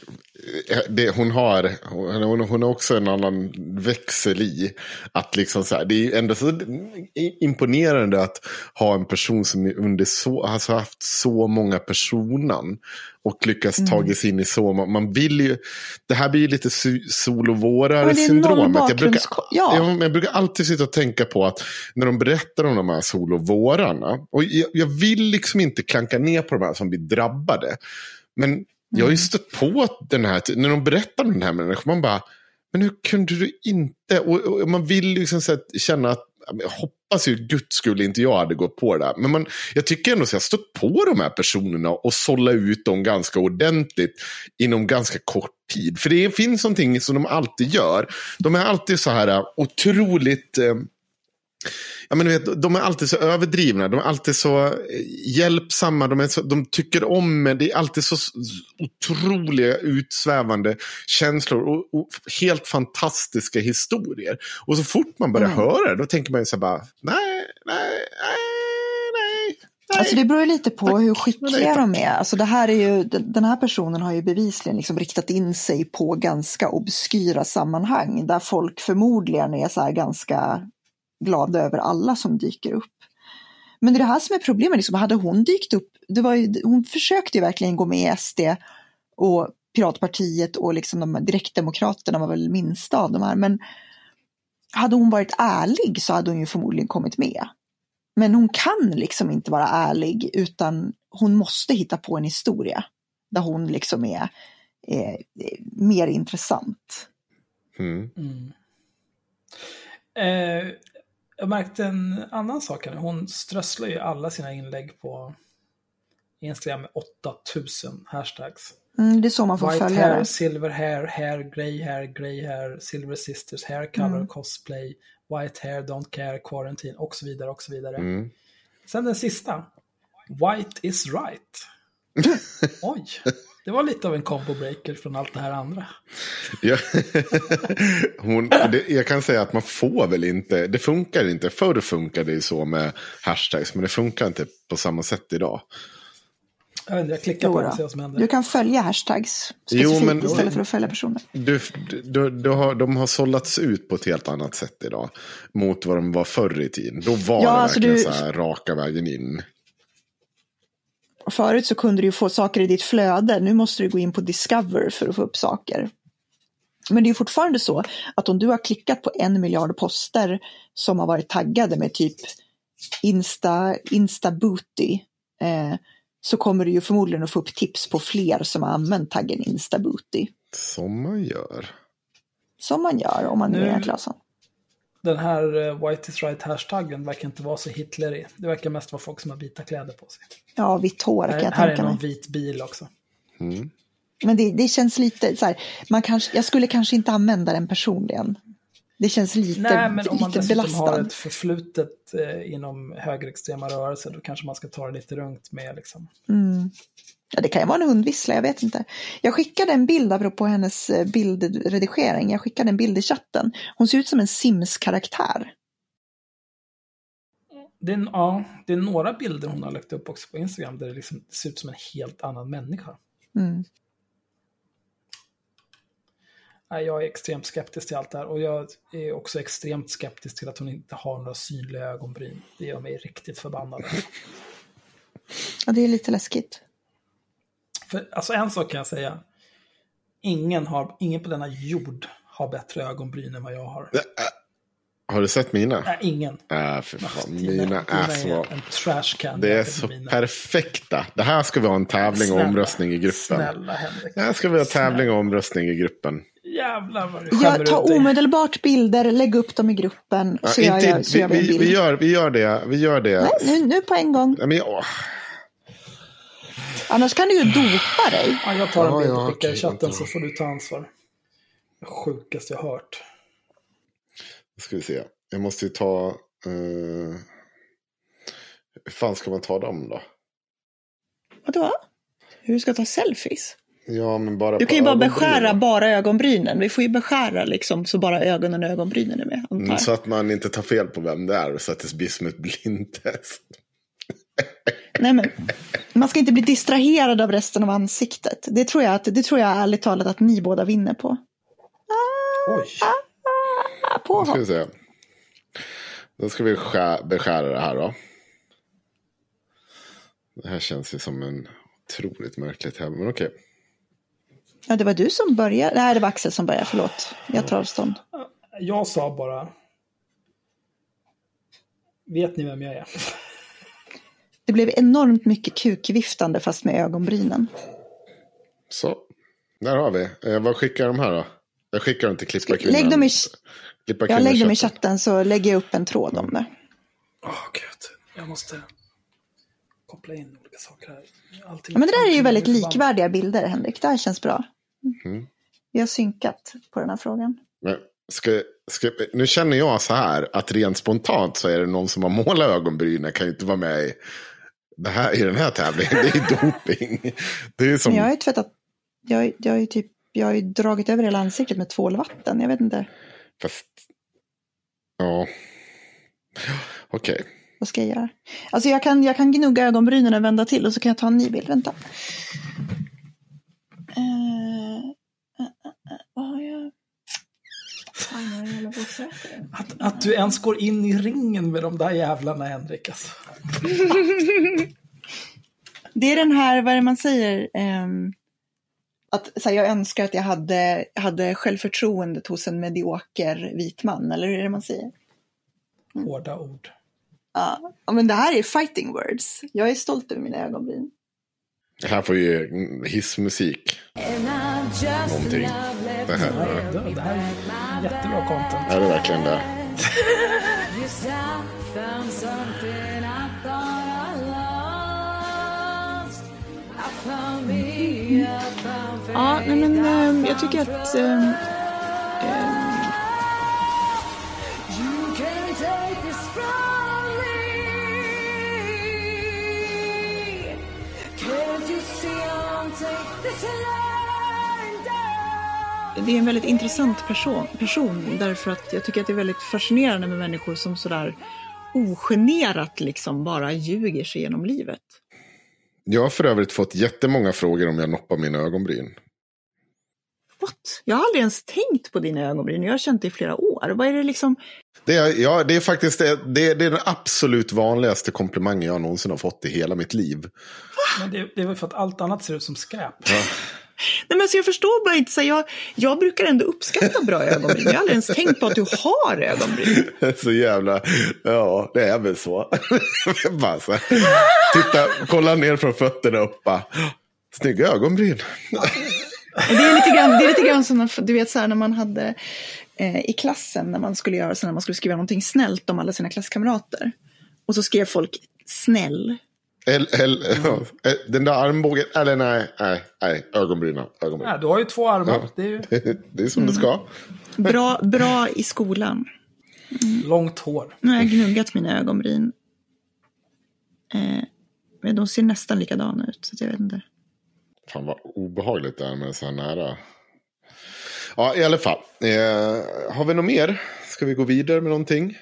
eh, det, hon, har, hon, hon har också en annan växel i. Att liksom så här, det är ju ändå så imponerande att ha en person som under så, alltså haft så många personan. Och lyckas Mm. tagit sig in i så många. Man vill ju, det här blir ju lite noll Jag brukar, ja. ja, men jag brukar alltid sitta och tänka på att när de berättar om de här solovårarna. Och jag, jag vill liksom inte klanka ner på de här som blir drabbade. Men jag har ju stött på den här, när de berättar om den här människan, man bara, men hur kunde du inte? Och, och man vill liksom känna att, jag hoppas ju guds skull inte jag hade gått på det där. Men man, jag tycker ändå att jag stött på de här personerna och sålla ut dem ganska ordentligt inom ganska kort tid. För det finns någonting som de alltid gör. De är alltid så här eh, otroligt... Eh, Ja, men du vet, de är alltid så överdrivna, de är alltid så eh, hjälpsamma, de, är så, de tycker om en. Det är alltid så otroliga utsvävande känslor och, och helt fantastiska historier. Och så fort man börjar Mm. höra det, då tänker man ju så här bara, nej, nej, nej, nej. Alltså det beror ju lite på hur Nej, skickliga tack. de är. Alltså det här är ju, den här personen har ju bevisligen liksom riktat in sig på ganska obskyra sammanhang där folk förmodligen är så ganska glada över alla som dyker upp. Men det är det här som är problemet, liksom, hade hon dykt upp, det var ju, hon försökte ju verkligen gå med i SD och Piratpartiet och liksom de direktdemokraterna var väl minsta av de här. Men hade hon varit ärlig så hade hon ju förmodligen kommit med. Men hon kan liksom inte vara ärlig utan hon måste hitta på en historia där hon liksom är, är, är mer intressant. Mm. Mm. Eh, jag märkte en annan sak här. Hon strösslar ju alla sina inlägg på Instagram med 8000 hashtags. Mm, det är så man får White följa hair, det. silver hair, hair, grey hair, grey hair, silver sisters, hair color, Mm. cosplay, white hair, don't care, quarantine och så vidare och så vidare. Mm. Sen den sista. White is right. Oj, det var lite av en combo breaker från allt det här andra. Ja. Hon, det, jag kan säga att man får väl inte, det funkar inte. Förr funkade det så med hashtags, men det funkar inte på samma sätt idag. Jag vet inte, jag klickar Jo på det och ser vad som händer. Du kan följa hashtags Jo, specifikt men- istället för att följa personer. Du, du, du har, de har sållats ut på ett helt annat sätt idag. Mot vad de var förr i tiden. Då var Ja, det alltså verkligen du- så här raka vägen in. Förut så kunde du ju få saker i ditt flöde, nu måste du gå in på Discover för att få upp saker. Men det är fortfarande så att om du har klickat på en miljard poster som har varit taggade med typ Insta, Insta Booty eh, så kommer du ju förmodligen att få upp tips på fler som har använt taggen Insta Booty. Som man gör. Som man gör om man nu är Claesson. Den här eh, White is right hashtaggen verkar inte vara så hitlerig. Det verkar mest vara folk som har vita kläder på sig. Ja, vitt hår kan Här, jag här är tänka någon mig. vit bil också. Mm. Men det, det känns lite så här, man kanske, jag skulle kanske inte använda den personligen. Det känns lite, Nej, men om man lite dessutom belastad. har ett förflutet eh, inom högerextrema rörelser då kanske man ska ta det lite lugnt med liksom. Mm. Ja, det kan ju vara en hundvissla, jag vet inte. Jag skickade en bild apropå hennes eh, bildredigering. Jag skickade en bild i chatten. Hon ser ut som en Sims-karaktär. Det är, ja, det är några bilder hon har lagt upp också på Instagram där det liksom ser ut som en helt annan människa. Mm. Jag är extremt skeptisk till allt det här och jag är också extremt skeptisk till att hon inte har några synliga ögonbryn. Det gör mig riktigt förbannad. Ja, det är lite läskigt. För alltså en sak kan jag säga. Ingen, har, ingen på denna jord har bättre ögonbryn än vad jag har. Har du sett mina? Nej, ingen. Äh, för fan, mina dina är så... en trash can. Det är så mina. perfekta. Det här ska vi ha en tävling och omröstning i gruppen. Snälla Henrik. Det här ska vi ha tävling och omröstning i gruppen. Jävlar vad du Jag tar omedelbart bilder, lägg upp dem i gruppen. Ja, så gör inte, jag, så vi, gör vi en vi, bild. vi, gör, vi gör det. Vi gör det. Nej, nu, nu på en gång. Ja, men, åh. Annars kan du ju dopa dig. Ja, jag tar en bild och skickar i chatten så får du ta ansvar. Det sjukaste jag hört. Nu ska vi se. Jag måste ju ta... Uh... Hur fan ska man ta dem då? Vadå? Hur ska jag ta selfies? Ja, men bara Du kan ju bara ögonbrynen. beskära bara ögonbrynen. Vi får ju beskära liksom så bara ögonen och ögonbrynen är med. Mm, så att man inte tar fel på vem det är. Så att det blir som ett blindtest. Nej, men, man ska inte bli distraherad av resten av ansiktet. Det tror jag, att, det tror jag ärligt talat att ni båda vinner på. Oj. Ah, på Nu ska vi se. Då ska vi skär, beskära det här då. Det här känns ju som en otroligt märklig tävling. Men okej. Ja, det var du som började. Nej, det var Axel som började. Förlåt. Jag tar avstånd. Jag sa bara... Vet ni vem jag är? Det blev enormt mycket kukviftande fast med ögonbrynen. Så. Där har vi. Eh, vad skickar jag de här då? Jag skickar dem till Klippa kvinnan. Lägg dem i, Klippa jag lägger dem i chatten. så lägger jag upp en tråd om det. Åh gud, jag måste koppla in olika saker här. Allting, Ja, men det där är ju väldigt likvärdiga bilder, Henrik. Det här känns bra. Mm. Vi har synkat på den här frågan. Men ska, ska, nu känner jag så här att rent spontant så är det någon som har målat ögonbrynen kan ju inte vara med i, det här, i den här tävlingen. Det är doping. Det är som, jag har ju tvättat, jag, jag, har typ, jag har dragit över hela ansiktet med tvålvatten. Jag vet inte, fast, ja. Okej. vad ska jag göra? Alltså jag kan, jag kan gnugga ögonbrynen och vända till och så kan jag ta en ny bild. Vänta. Eh, eh, eh, vad har jag? Fan, jag är jävla osäker. Att, att du ens går in i ringen med de där jävlarna, Henrik. Alltså. Det är den här, vad är det man säger? Ehm, att så här, jag önskar att jag hade, hade självförtroendet hos en medioker vit man, eller hur är det man säger? Hårda ord. Ja, men det här är fighting words. Jag är stolt över mina ögonbryn. Det här får ju mm, hissmusik. Någonting. Det här. Det, det här är jättebra content. är det verkligen det? Ja, nej, men ehm, jag tycker att... det är en väldigt intressant person, person därför att jag tycker att det är väldigt fascinerande med människor som sådär ogenerat liksom bara ljuger sig genom livet. Jag har för övrigt fått jättemånga frågor om jag noppar mina ögonbryn. What? Jag har aldrig ens tänkt på dina ögonbryn. Jag har känt dig i flera år. Vad är det liksom? Det är, ja, det är faktiskt det, det, det är den absolut vanligaste komplimangen jag någonsin har fått i hela mitt liv. Men det, det är väl för att allt annat ser ut som skräp. Nej, men alltså jag förstår bara inte. Så jag, jag brukar ändå uppskatta bra ögonbryn. Jag har aldrig ens tänkt på att du har ögonbryn. Så jävla, ja det är väl så. bara så titta, kolla ner från fötterna upp bara, snygga ögonbryn. Det är lite grann, det är lite grann som du vet, så här, när man hade eh, i klassen när man skulle göra så när man skulle skriva någonting snällt om alla sina klasskamrater. Och så skrev folk snäll. Eller, eller, mm. Den där armbågen, eller nej, nej, nej ögonbrynen. ögonbrynen. Nej, du har ju två armar. Ja, det, är ju... det, är som mm. det ska. Bra, bra i skolan. Mm. Långt hår. Nu har jag gnuggat mina ögonbryn. Eh, men de ser nästan likadana ut, så jag vet inte. Fan vad obehagligt det är med så här nära. Ja, i alla fall. Eh, har vi något mer? Ska vi gå vidare med någonting?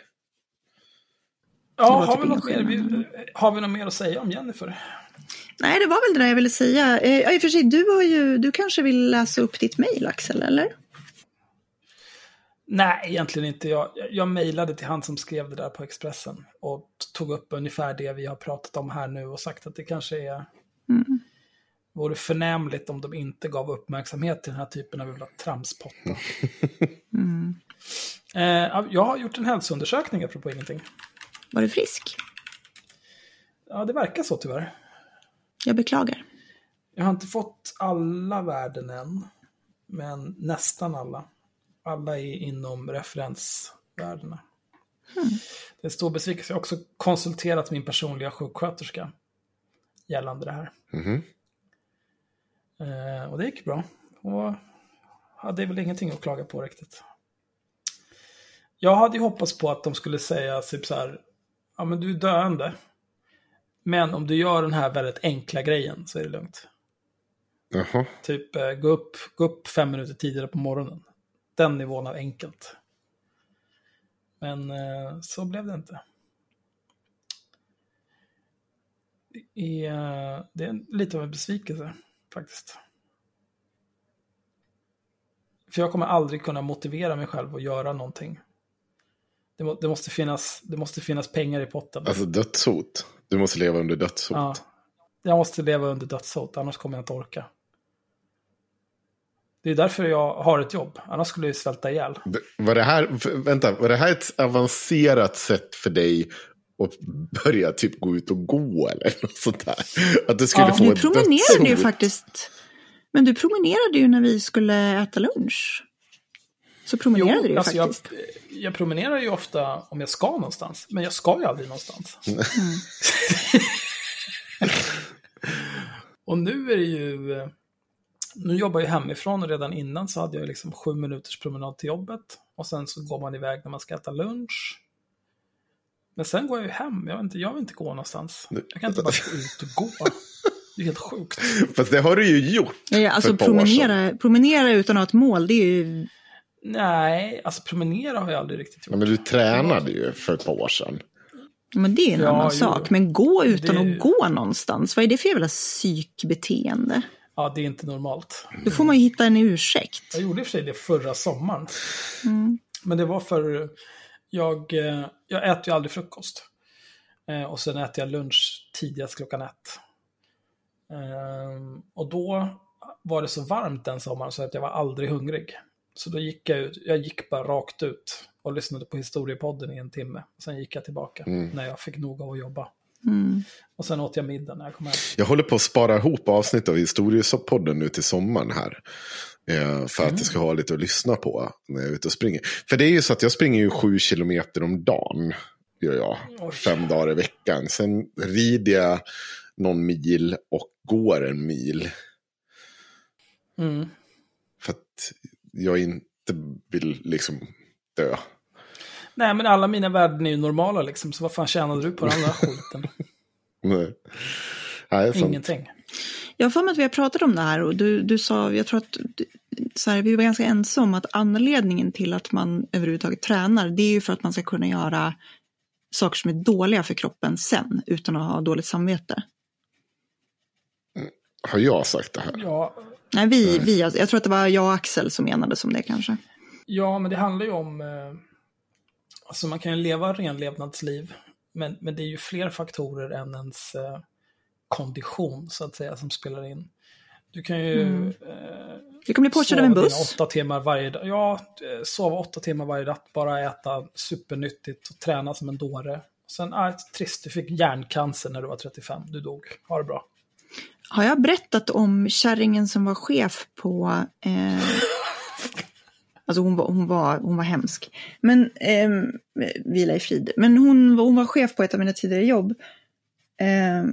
Ja, har vi, något mer, har vi något mer att säga om Jennifer? Nej, det var väl det där jag ville säga. Eh, I och för sig, du, har ju, du kanske vill läsa upp ditt mejl, Axel, eller? Nej, egentligen inte. Jag, jag mejlade till han som skrev det där på Expressen och tog upp ungefär det vi har pratat om här nu och sagt att det kanske är... Mm. vore förnämligt om de inte gav uppmärksamhet till den här typen av tramspotta. mm. eh, jag har gjort en hälsoundersökning apropå ingenting. Var du frisk? Ja, det verkar så tyvärr. Jag beklagar. Jag har inte fått alla värden än, men nästan alla. Alla är inom referensvärdena. Mm. Det är stor besvikelse. Jag har också konsulterat min personliga sjuksköterska gällande det här. Mm. Eh, och det gick bra. Och hade väl ingenting att klaga på riktigt. Jag hade ju hoppats på att de skulle säga typ så här, ja men du är döende. Men om du gör den här väldigt enkla grejen så är det lugnt. Jaha. Typ eh, gå, upp, gå upp fem minuter tidigare på morgonen. Den nivån av enkelt. Men eh, så blev det inte. Det är, det är lite av en besvikelse faktiskt. För jag kommer aldrig kunna motivera mig själv att göra någonting det, må, det, måste finnas, det måste finnas pengar i potten. Alltså dödshot. Du måste leva under dödshot. Ja, jag måste leva under dödshot, annars kommer jag inte orka. Det är därför jag har ett jobb, annars skulle jag svälta ihjäl. Var det här, vänta, var det här ett avancerat sätt för dig att börja typ gå ut och gå eller något sånt där? Att du skulle ja, få du promenerade ju faktiskt. Men du promenerade ju när vi skulle äta lunch. Så promenerade jo, du ju alltså faktiskt. Jag, jag, promenerar ju ofta om jag ska någonstans, men jag ska ju aldrig någonstans. Mm. och nu är det ju... Nu jobbar jag hemifrån och redan innan så hade jag liksom sju minuters promenad till jobbet. Och sen så går man iväg när man ska äta lunch. Men sen går jag ju hem. Jag, vet inte, jag vill inte gå någonstans. Jag kan inte bara gå ut och gå. Det är helt sjukt. Fast det har du ju gjort. Ja, alltså promenera, promenera utan att ha ett mål, det är ju Nej, alltså promenera har jag aldrig riktigt gjort. Ja, men du tränade ju för ett par år sedan. Men det är en ja, annan jo. sak. Men gå utan det... att gå någonstans, vad är det för jävla psykbeteende? Ja, det är inte normalt. Då får man ju hitta en ursäkt. Jag gjorde i och för sig det förra sommaren. Mm. Men det var för, jag, eh, jag äter ju aldrig frukost. Eh, och sen äter jag lunch tidigast klockan ett. Ehm, och då var det så varmt den sommaren så att jag var aldrig hungrig. Så då gick jag ut, jag gick bara rakt ut och lyssnade på historiepodden i en timme. Sen gick jag tillbaka mm. när jag fick nog av att jobba. Mm. Och sen åt jag middag när jag kom hem. Jag håller på att spara ihop avsnitt av historiepodden nu till sommaren här. Eh, för mm. att jag ska ha lite att lyssna på när jag är ute och springer. För det är ju så att jag springer ju sju kilometer om dagen. Gör jag. Oj. Fem dagar i veckan. Sen rider jag någon mil och går en mil. Mm. För att jag inte vill liksom dö. Nej, men alla mina värden är ju normala liksom, så vad fan tjänade du på den andra skiten? Nej. Nej Ingenting. Jag har för mig att vi har pratat om det här och du, du sa, jag tror att så här, vi var ganska ensamma om att anledningen till att man överhuvudtaget tränar, det är ju för att man ska kunna göra saker som är dåliga för kroppen sen, utan att ha dåligt samvete. Har jag sagt det här? Ja, Nej, vi, vi, jag tror att det var jag och Axel som enades om det kanske. Ja, men det handlar ju om... Eh, alltså man kan ju leva renlevnadsliv, men, men det är ju fler faktorer än ens eh, kondition, så att säga, som spelar in. Du kan ju... Mm. Eh, du kan bli påkörd av en buss. Åtta timmar varje dag. Ja, sova åtta timmar varje dag, bara äta supernyttigt och träna som en dåre. Sen, ah, trist, du fick hjärncancer när du var 35, du dog. Ha det bra. Har jag berättat om kärringen som var chef på... Eh, alltså hon var, hon, var, hon var hemsk. Men eh, vila i frid. Men hon, hon var chef på ett av mina tidigare jobb. Eh,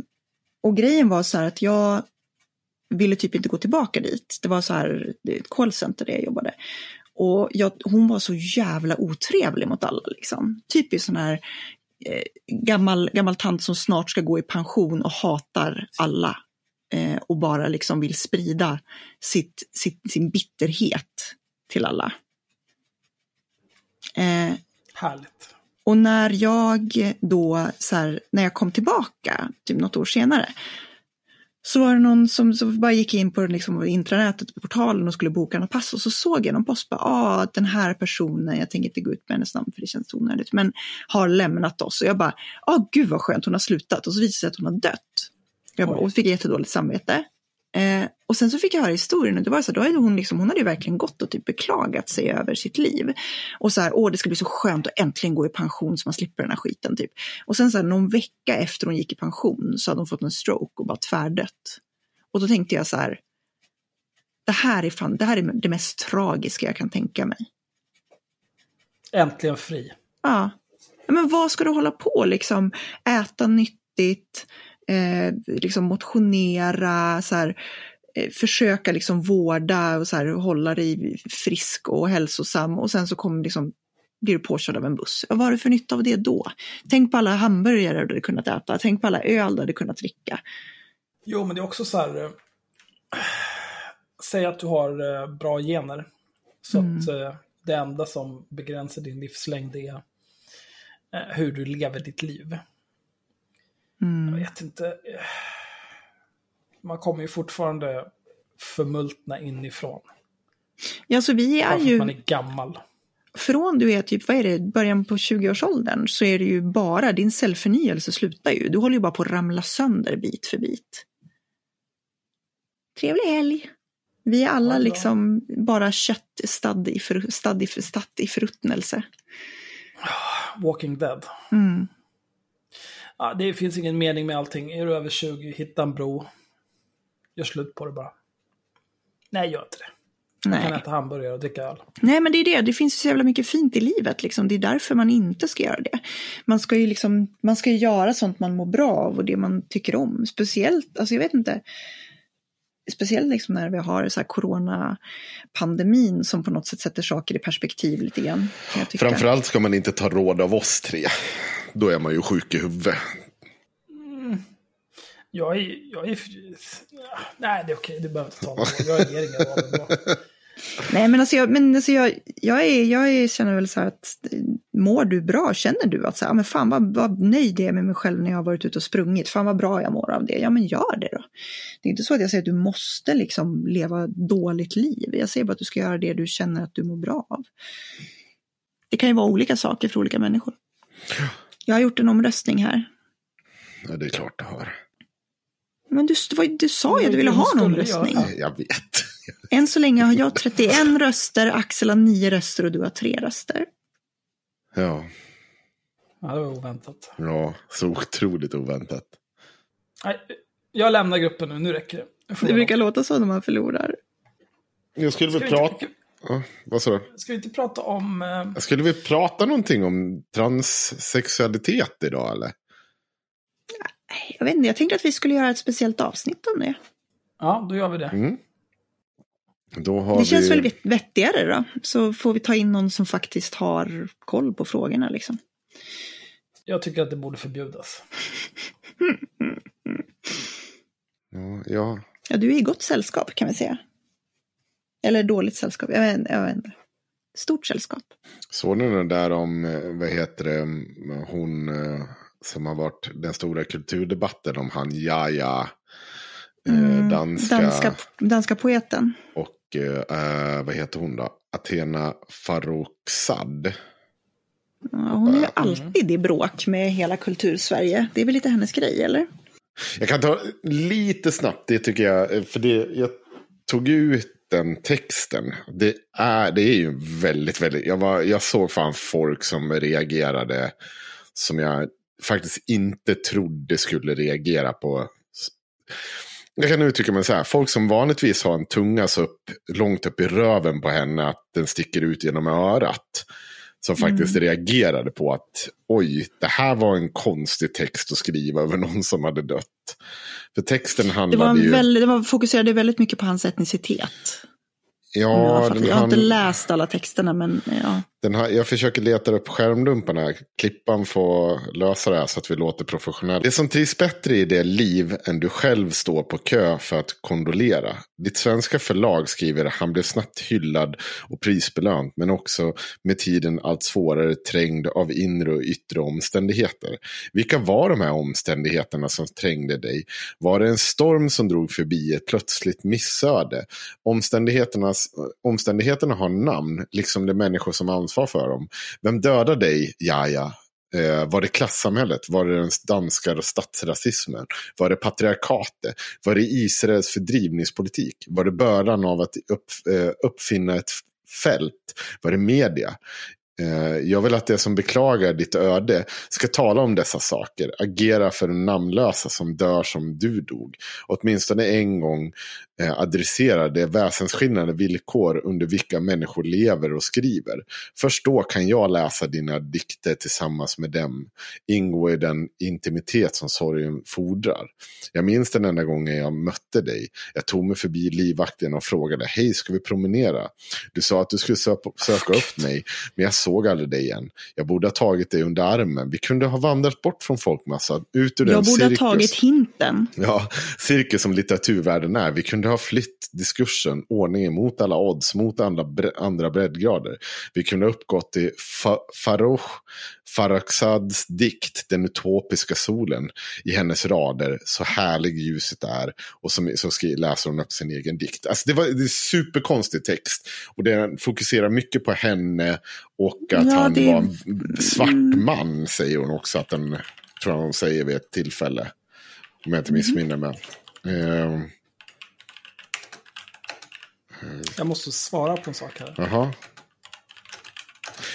och grejen var så här att jag ville typ inte gå tillbaka dit. Det var så här, det är ett callcenter där jag jobbade. Och jag, hon var så jävla otrevlig mot alla liksom. Typiskt sån här eh, gammal, gammal tant som snart ska gå i pension och hatar alla. Eh, och bara liksom vill sprida sitt, sitt, sin bitterhet till alla. Eh, Härligt. och när jag då, så här, när jag kom tillbaka, typ något år senare, så var det någon som så bara gick in på liksom, intranätet, på portalen och skulle boka något pass och så såg jag någon post, bara, ah, den här personen, jag tänker inte gå ut med hennes namn för det känns onödigt, men har lämnat oss. Och jag bara, ah, gud vad skönt, hon har slutat. Och så visade det sig att hon har dött. Jag bara, och fick jättedåligt samvete. Eh, och sen så fick jag höra historien och det var så då hade hon, liksom, hon hade ju verkligen gått och typ beklagat sig över sitt liv. Och så här, åh det ska bli så skönt att äntligen gå i pension så man slipper den här skiten typ. Och sen så här, någon vecka efter hon gick i pension så hade hon fått en stroke och bara tvärdött. Och då tänkte jag så här, det här är, fan, det här är det mest tragiska jag kan tänka mig. Äntligen fri. Ja. Men vad ska du hålla på liksom? Äta nyttigt, eh, liksom motionera, så här, eh, försöka liksom vårda och så här, hålla dig frisk och hälsosam och sen så kommer liksom blir du påkörd av en buss. Vad har du för nytta av det då? Tänk på alla hamburgare du hade kunnat äta, tänk på alla öl du hade kunnat dricka. Jo, men det är också så här. eh, Säg att du har eh, bra gener. Så att eh, det enda som begränsar din livslängd är hur du lever ditt liv. Vet inte. Man kommer ju fortfarande förmultna inifrån. Ja, så vi är Bara för att ju... man är gammal. från du är typ, vad är det, början på 20-årsåldern så är det ju bara, din cellförnyelse slutar ju. Du håller ju bara på att ramla sönder bit för bit. Trevlig helg! Vi är alla bra. liksom bara kött stadd i, för, stadd i, stadd i förruttnelse. Walking Dead. Mm. Ja, det finns ingen mening med allting. Är du över 20, hitta en bro. Gör slut på det bara. Nej, gör inte det. Man kan Nej. äta hamburgare och dricka öl. Nej, men det är det. Det finns så jävla mycket fint i livet. Liksom. Det är därför man inte ska göra det. Man ska ju liksom, man ska ju göra sånt man mår bra av och det man tycker om. Speciellt, alltså jag vet inte. Speciellt liksom när vi har så här coronapandemin som på något sätt sätter saker i perspektiv lite grann. Framförallt ska man inte ta råd av oss tre. Då är man ju sjuk i huvudet. Jag är... Jag är ja, nej, det är okej. Du behöver inte ta något. Jag ger inga ändå. Nej, men alltså jag, men alltså jag, jag, är, jag är, känner väl så här att mår du bra? Känner du att så här, "Ja, men fan vad, vad nöjd jag är med mig själv när jag har varit ute och sprungit? Fan vad bra jag mår av det. Ja, men gör det då. Det är inte så att jag säger att du måste liksom leva dåligt liv. Jag säger bara att du ska göra det du känner att du mår bra av. Det kan ju vara olika saker för olika människor. Jag har gjort en omröstning här. Ja, det är klart det har. Men du, du, du sa ju att du ville Hon ha en omröstning. göra. Jag vet. Än så länge har jag 31 röster, Axel har 9 röster och du har 3 röster. Ja, Ja, det var oväntat. ja, så otroligt oväntat. Nej, jag lämnar gruppen nu. Nu räcker det. Jag Det brukar låta så när man förlorar. Jag skulle väl prata... inte- Ja, vad sa du? Ska vi inte prata om... Eh, Skulle vi prata någonting om transsexualitet idag eller? Jag vet inte, jag tänkte att vi skulle göra ett speciellt avsnitt om det. ja, då gör vi det. Mm. Då har Det känns vi... väl vett- vettigare då. Så får vi ta in någon som faktiskt har koll på frågorna liksom. Jag tycker att det borde förbjudas. Ja, ja. Ja, du är i gott sällskap kan vi säga. Eller dåligt sällskap, jag vet, jag vet inte. Stort sällskap. Såg ni den där om, eh, vad heter det, hon eh, som har varit den stora kulturdebatten om han Jaja, eh, Mm, danska, danska, danska poeten. och eh, vad heter hon då? Athena Farrokhzad. Ja, hon är ju alltid i bråk med hela kultursverige. Det är väl lite hennes grej, eller? Jag kan ta lite snabbt, det tycker jag, för det, jag tog ut den texten. Det är, det är ju väldigt, väldigt, jag, var, jag såg fan folk som reagerade som jag faktiskt inte trodde skulle reagera på. Jag kan uttrycka mig så här, folk som vanligtvis har en tunga så upp, långt upp i röven på henne att den sticker ut genom örat. Som faktiskt mm. reagerade på att oj, det här var en konstig text att skriva över någon som hade dött. För texten handlade det var ju... Väldigt, det var, fokuserade väldigt mycket på hans etnicitet. Ja, jag, jag har han... inte läst alla texterna men ja. Den här, jag försöker leta upp skärmdumparna. Klippan får lösa det här så att vi låter professionella. Det som trivs bättre i det liv än du själv står på kö för att kondolera. Ditt svenska förlag skriver han blev snabbt hyllad och prisbelönt. Men också med tiden allt svårare trängd av inre och yttre omständigheter. Vilka var de här omständigheterna som trängde dig? Var det en storm som drog förbi ett plötsligt missöde? Omständigheterna har namn, liksom de människor som ansvarar ansvar för dem. Vem dödade dig, Jaja? Eh, var det klassamhället? Var det den danska statsrasismen? Var det patriarkatet? Var det Israels fördrivningspolitik? Var det bördan av att upp, eh, uppfinna ett fält? Var det media? Eh, jag vill att det som beklagar ditt öde ska tala om dessa saker. Agera för den namnlösa som dör som du dog. Åtminstone en gång eh, adressera de väsensskillnade villkor under vilka människor lever och skriver. Först då kan jag läsa dina dikter tillsammans med dem. Ingå i den intimitet som sorgen fordrar. Jag minns den enda gången jag mötte dig. Jag tog mig förbi livvakten och frågade, hej ska vi promenera? Du sa att du skulle söka upp mig, men jag såg aldrig dig igen. Jag borde ha tagit dig under armen. Vi kunde ha vandrat bort från folkmassan, ut ur jag den cirkus. Jag borde ha tagit hinten. Ja, cirkus som litteraturvärlden är. Vi kunde ha flytt diskursen, ordningen mot alla odds, mot andra, andra breddgrader. Vi kunde ha uppgått till fa Farouk Farrokhzads dikt Den utopiska solen i hennes rader. Så härlig ljuset är. Och så, så läser hon upp sin egen dikt. Alltså det, var, det är superkonstig text. Och den fokuserar mycket på henne och att ja, han det... var en svart mm. man, säger hon också. Att den, tror jag hon säger vid ett tillfälle. Om jag inte mm. missminner mig. Uh, jag måste svara på en sak här. Aha.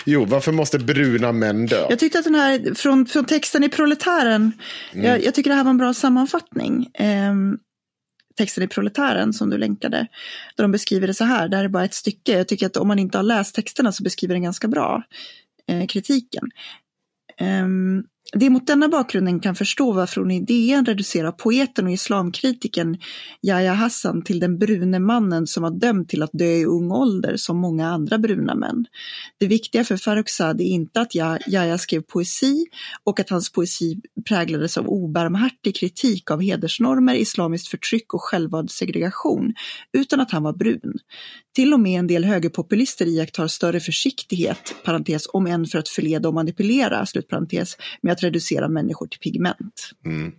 Jo, varför måste bruna män dö? Jag tyckte att den här, från, från texten i Proletären, mm. jag, jag, tycker det här var en bra sammanfattning. Eh, texten i Proletären som du länkade, där de beskriver det så här, det här är bara ett stycke. Jag tycker att om man inte har läst texterna så beskriver den ganska bra eh, kritiken. Um, det är mot denna bakgrunden kan förstå varför hon i DN reducerar poeten och islamkritiken Yahya Hassan till den brune mannen som var dömd till att dö i ung ålder som många andra bruna män. Det viktiga för Farrokhzad är inte att Yahya skrev poesi och att hans poesi präglades av obarmhärtig kritik av hedersnormer, islamiskt förtryck och självvald segregation, utan att han var brun. Till och med en del högerpopulister iakttar större försiktighet, parentes, om än för att förleda och manipulera, slutparentes, med att reducera människor till pigment. Mm.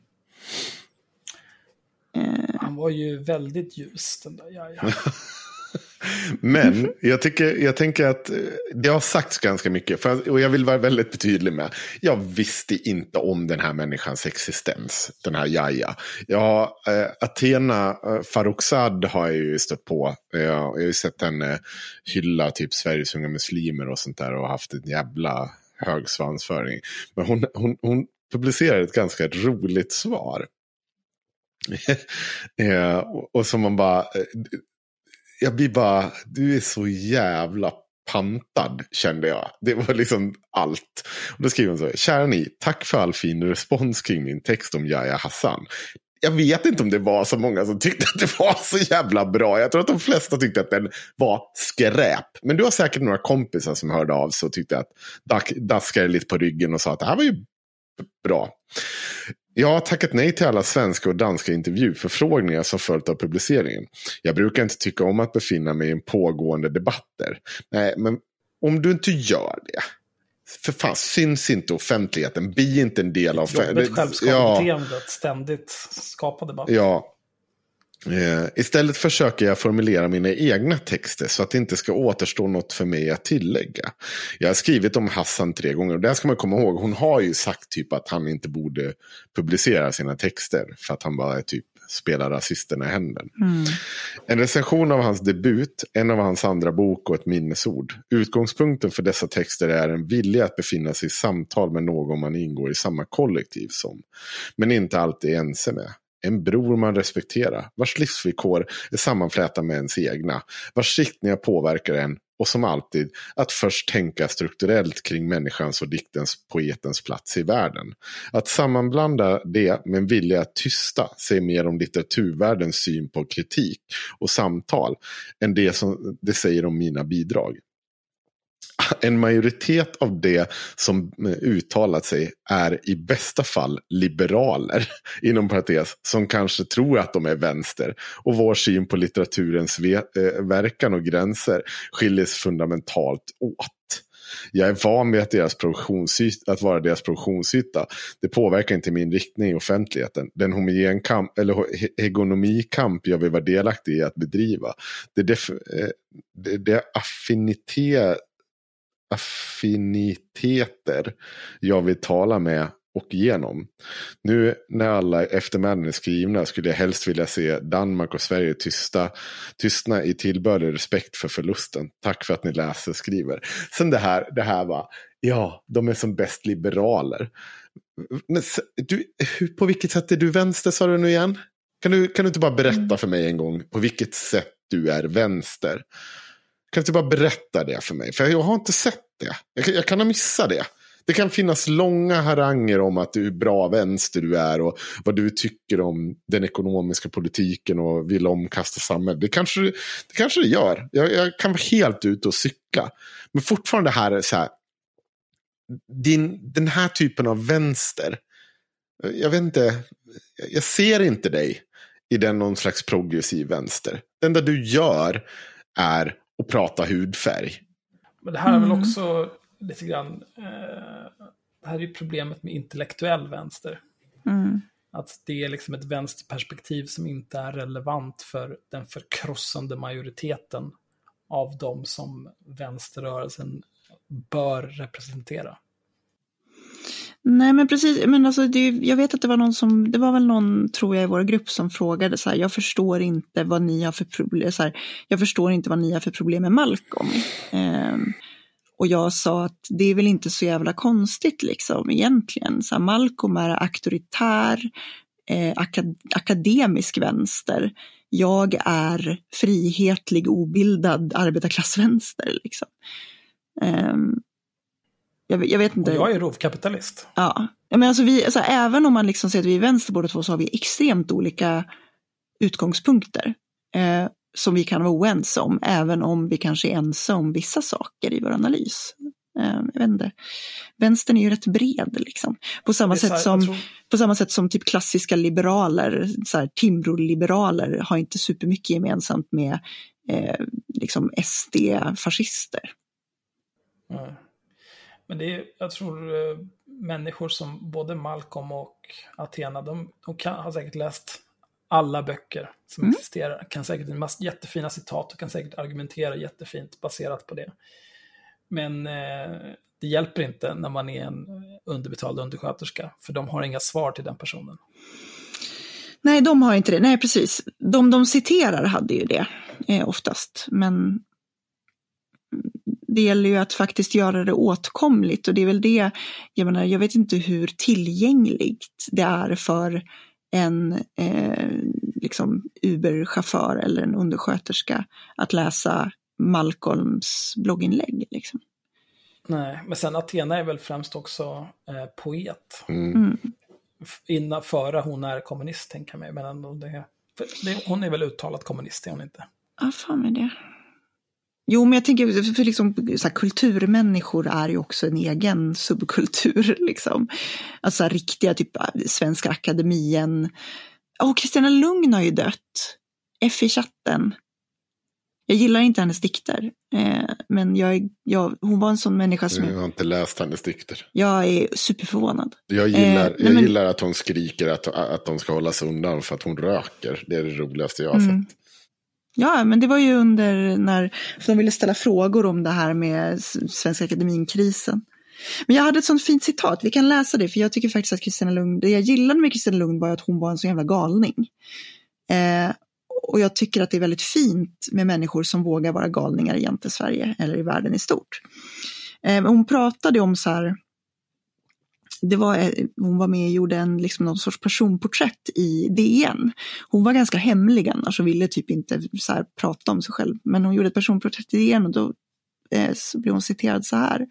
Eh. Han var ju väldigt ljus den där jaja. Men jag, tycker, jag tänker att eh, det har sagts ganska mycket. För, och jag vill vara väldigt betydlig med. Jag visste inte om den här människans existens. Den här Jaja. Ja, äh, Athena äh, Farrokhzad har jag ju stött på. Jag, jag har ju sett henne hylla typ Sveriges unga muslimer och sånt där. Och haft en jävla hög svansföring. Men hon, hon, hon publicerar ett ganska roligt svar. eh, och, och som man bara, eh, jag blir bara, du är så jävla pantad kände jag. Det var liksom allt. Och då skriver hon så här, kära ni, tack för all fin respons kring min text om Yahya Hassan. Jag vet inte om det var så många som tyckte att det var så jävla bra. Jag tror att de flesta tyckte att den var skräp. Men du har säkert några kompisar som hörde av sig och tyckte att daskade lite på ryggen och sa att det här var ju bra. Jag har tackat nej till alla svenska och danska intervjuförfrågningar som följt av publiceringen. Jag brukar inte tycka om att befinna mig i en pågående debatter. Nej, men om du inte gör det. För fan, syns inte offentligheten. Bli inte en del av... Jobbigt självskadebeteendet, ja. ständigt skapa debatt. Ja, Eh, istället försöker jag formulera mina egna texter så att det inte ska återstå något för mig att tillägga. Jag har skrivit om Hassan tre gånger och det ska man komma ihåg. Hon har ju sagt typ att han inte borde publicera sina texter för att han bara är typ spelar rasisterna i händen. Mm. En recension av hans debut, en av hans andra bok och ett minnesord. Utgångspunkten för dessa texter är en vilja att befinna sig i samtal med någon man ingår i samma kollektiv som. Men inte alltid är ense med. En bror man respekterar, vars livsvillkor är sammanflätade med ens egna, vars riktningar påverkar en och som alltid att först tänka strukturellt kring människans och diktens poetens plats i världen. Att sammanblanda det med en vilja att tysta säger mer om litteraturvärldens syn på kritik och samtal än det som det säger om mina bidrag en majoritet av det som eh, uttalat sig är i bästa fall liberaler, inom parentes, som kanske tror att de är vänster. Och vår syn på litteraturens eh, verkan och gränser skiljer sig fundamentalt åt. Jag är van vid att, deras att vara deras produktionsyta. Det påverkar inte min riktning i offentligheten. Den homogen kamp, eller hegonomikamp jag vill vara delaktig i att bedriva. Det, def, eh, det, det affinitet affiniteter jag vill tala med och genom. Nu när alla eftermälen är skrivna skulle jag helst vilja se Danmark och Sverige tysta, tystna i tillbörlig respekt för förlusten. Tack för att ni läser och skriver. Sen det här, det här var, ja, de är som bäst liberaler. Men, du, på vilket sätt är du vänster sa du nu igen? Kan du, kan du inte bara berätta mm. för mig en gång på vilket sätt du är vänster? Kan du inte bara berätta det för mig? För jag har inte sett det. Jag, jag kan ha missat det. Det kan finnas långa haranger om att hur bra vänster du är och vad du tycker om den ekonomiska politiken och vill omkasta samhället. Det kanske det, kanske det gör. Jag, jag kan vara helt ute och cykla. Men fortfarande här är så här. Din, den här typen av vänster. Jag vet inte. Jag ser inte dig i den någon slags progressiv vänster. Det enda du gör är att prata hudfärg. Men det här är väl mm. också lite grann, eh, det här är ju problemet med intellektuell vänster. Mm. Att det är liksom ett vänsterperspektiv som inte är relevant för den förkrossande majoriteten av de som vänsterrörelsen bör representera. Nej men precis, men alltså det, jag vet att det var någon som, det var väl någon tror jag i vår grupp som frågade så här, jag förstår inte vad ni har för problem, så här, jag förstår inte vad ni har för problem med Malcolm. Um, och jag sa att det är väl inte så jävla konstigt liksom egentligen. Så här, Malcolm är auktoritär, eh, akad akademisk vänster. Jag är frihetlig, obildad arbetarklassvänster. Liksom. Um, jag, jag, vet inte. Och jag är rovkapitalist. Ja. Men alltså vi, alltså även om man liksom säger att vi är vänster båda två så har vi extremt olika utgångspunkter. Eh, som vi kan vara oense om, även om vi kanske är ense om vissa saker i vår analys. Eh, jag vet inte. Vänstern är ju rätt bred liksom. På samma, sätt, som, tror... på samma sätt som typ klassiska liberaler, så här, Timbro-liberaler har inte supermycket gemensamt med eh, liksom SD-fascister. Mm. Men det är, jag tror eh, människor som både Malcolm och Athena, de, de kan, har säkert läst alla böcker som mm. existerar. Kan säkert en massa jättefina citat och kan säkert argumentera jättefint baserat på det. Men eh, det hjälper inte när man är en underbetald undersköterska, för de har inga svar till den personen. Nej, de har inte det. Nej, precis. De de citerar hade ju det eh, oftast, men det gäller ju att faktiskt göra det åtkomligt och det är väl det, jag menar, jag vet inte hur tillgängligt det är för en eh, liksom Uber-chaufför eller en undersköterska att läsa Malcolms blogginlägg. Liksom. Nej, men sen Athena är väl främst också eh, poet. Mm. mm. Innan, före hon är kommunist, tänker jag mig. Men ändå det, det, hon är väl uttalat kommunist, är hon inte? Ja, fan med det. Jo, men jag tänker, för liksom, så här, kulturmänniskor är ju också en egen subkultur. Liksom. Alltså riktiga, typ Svenska Akademien. Åh, Kristina Lugn har ju dött. F i chatten. Jag gillar inte hennes dikter, eh, men jag, jag, hon var en sån människa som... Jag har inte läst hennes dikter. Jag är superförvånad. Jag gillar, eh, jag men... gillar att hon skriker att, att de ska hålla sig undan för att hon röker. Det är det roligaste jag har mm. sett. Ja, men det var ju under när de ville ställa frågor om det här med Svenska Akademin-krisen. Men jag hade ett sånt fint citat, vi kan läsa det, för jag tycker faktiskt att Kristina Lugn, det jag gillade med Kristina Lugn var att hon var en så jävla galning. Eh, och jag tycker att det är väldigt fint med människor som vågar vara galningar i Sverige eller i världen i stort. Eh, hon pratade om så här, det var, eh, hon var med och gjorde en, liksom någon sorts personporträtt i DN. Hon var ganska hemlig annars och ville typ inte så här, prata om sig själv. Men hon gjorde ett personporträtt i DN och då eh, så blev hon citerad så här.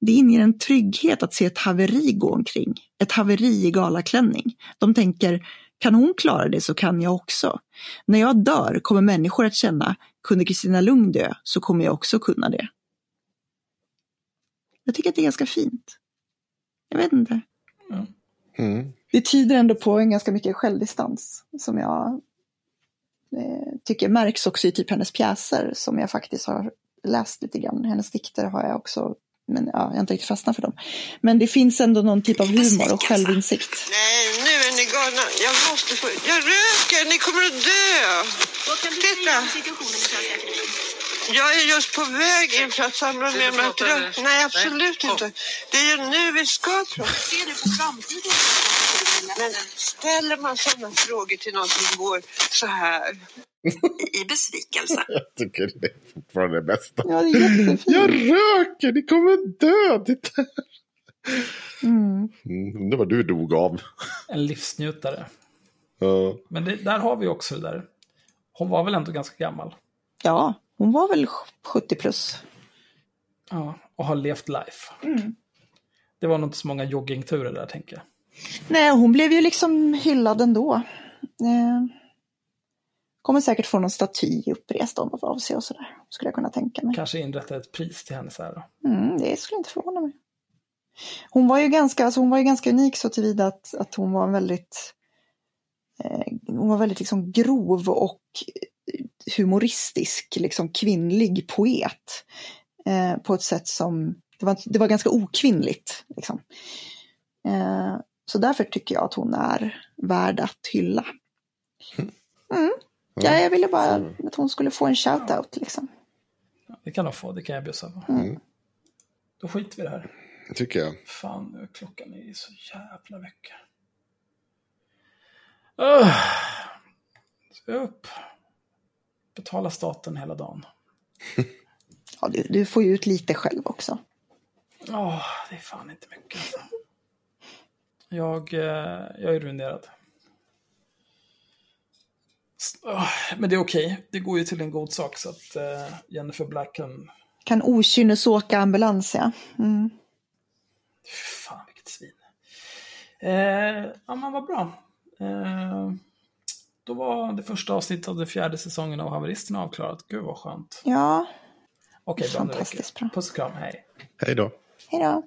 Det inger en trygghet att se ett haveri gå omkring. Ett haveri i galaklänning. De tänker, kan hon klara det så kan jag också. När jag dör kommer människor att känna, kunde Kristina Lugn dö så kommer jag också kunna det. Jag tycker att det är ganska fint. Jag vet inte. Mm. Det tyder ändå på en ganska mycket självdistans som jag eh, tycker märks också i typ hennes pjäser som jag faktiskt har läst lite grann. Hennes dikter har jag också, men ja, jag har inte riktigt fastnat för dem. Men det finns ändå någon typ av humor och självinsikt. Nej, nu är ni galna. Jag måste få... Jag röker, ni kommer att dö. Vad kan du Titta. Jag är just på väg in för att samla med mig att röka. Nej, absolut inte. Det är ju nu vi ska prata. Ser du på framtiden Men ställer man sådana frågor till någon som går så här i besvikelse? Jag tycker det är fortfarande det bästa. Ja, det. Jag röker, ni kommer dö. Mm. Mm, det var du dog av. En livsnjutare. Ja. Men det, där har vi också det där. Hon var väl ändå ganska gammal. Ja, hon var väl 70 plus. Ja, och har levt life. Det var nog inte så många joggingturer där, tänker jag. Nej, hon blev ju liksom hyllad ändå. Eh, kommer säkert få någon staty upprest om av sig och sådär. Skulle jag kunna tänka mig. Kanske inrätta ett pris till henne så här. Mm, det skulle inte förvåna mig. Hon var ju ganska, alltså hon var ju ganska unik så tillvida att, att hon var väldigt eh, hon var väldigt liksom grov och humoristisk, liksom kvinnlig poet. Eh, på ett sätt som, det var, det var ganska okvinnligt. Liksom. Eh, så därför tycker jag att hon är värd att hylla. Mm. Ja, jag ville bara att hon skulle få en shout-out. Liksom. Det kan de få, det kan jag bjussa på. Mm. Då skiter vi i det här. Det tycker jag. Fan, nu är klockan är så jävla mycket. Uh, ska jag upp. Betala staten hela dagen. Ja, du, du får ju ut lite själv också. Ja, det är fan inte mycket. Alltså. Jag, eh, jag är ruinerad. Men det är okej. Det går ju till en god sak så att eh, Jennifer Black kan... Kan okynnesåka ambulans, ja. Mm. Fan vilket svin. Eh, ja men vad bra. Eh, då var det första avsnittet av den fjärde säsongen av Haveristerna avklarat. Gud vad skönt. Ja, Okej, det. Fantastiskt bra. Puss och kram, hej. Hej då. hej då.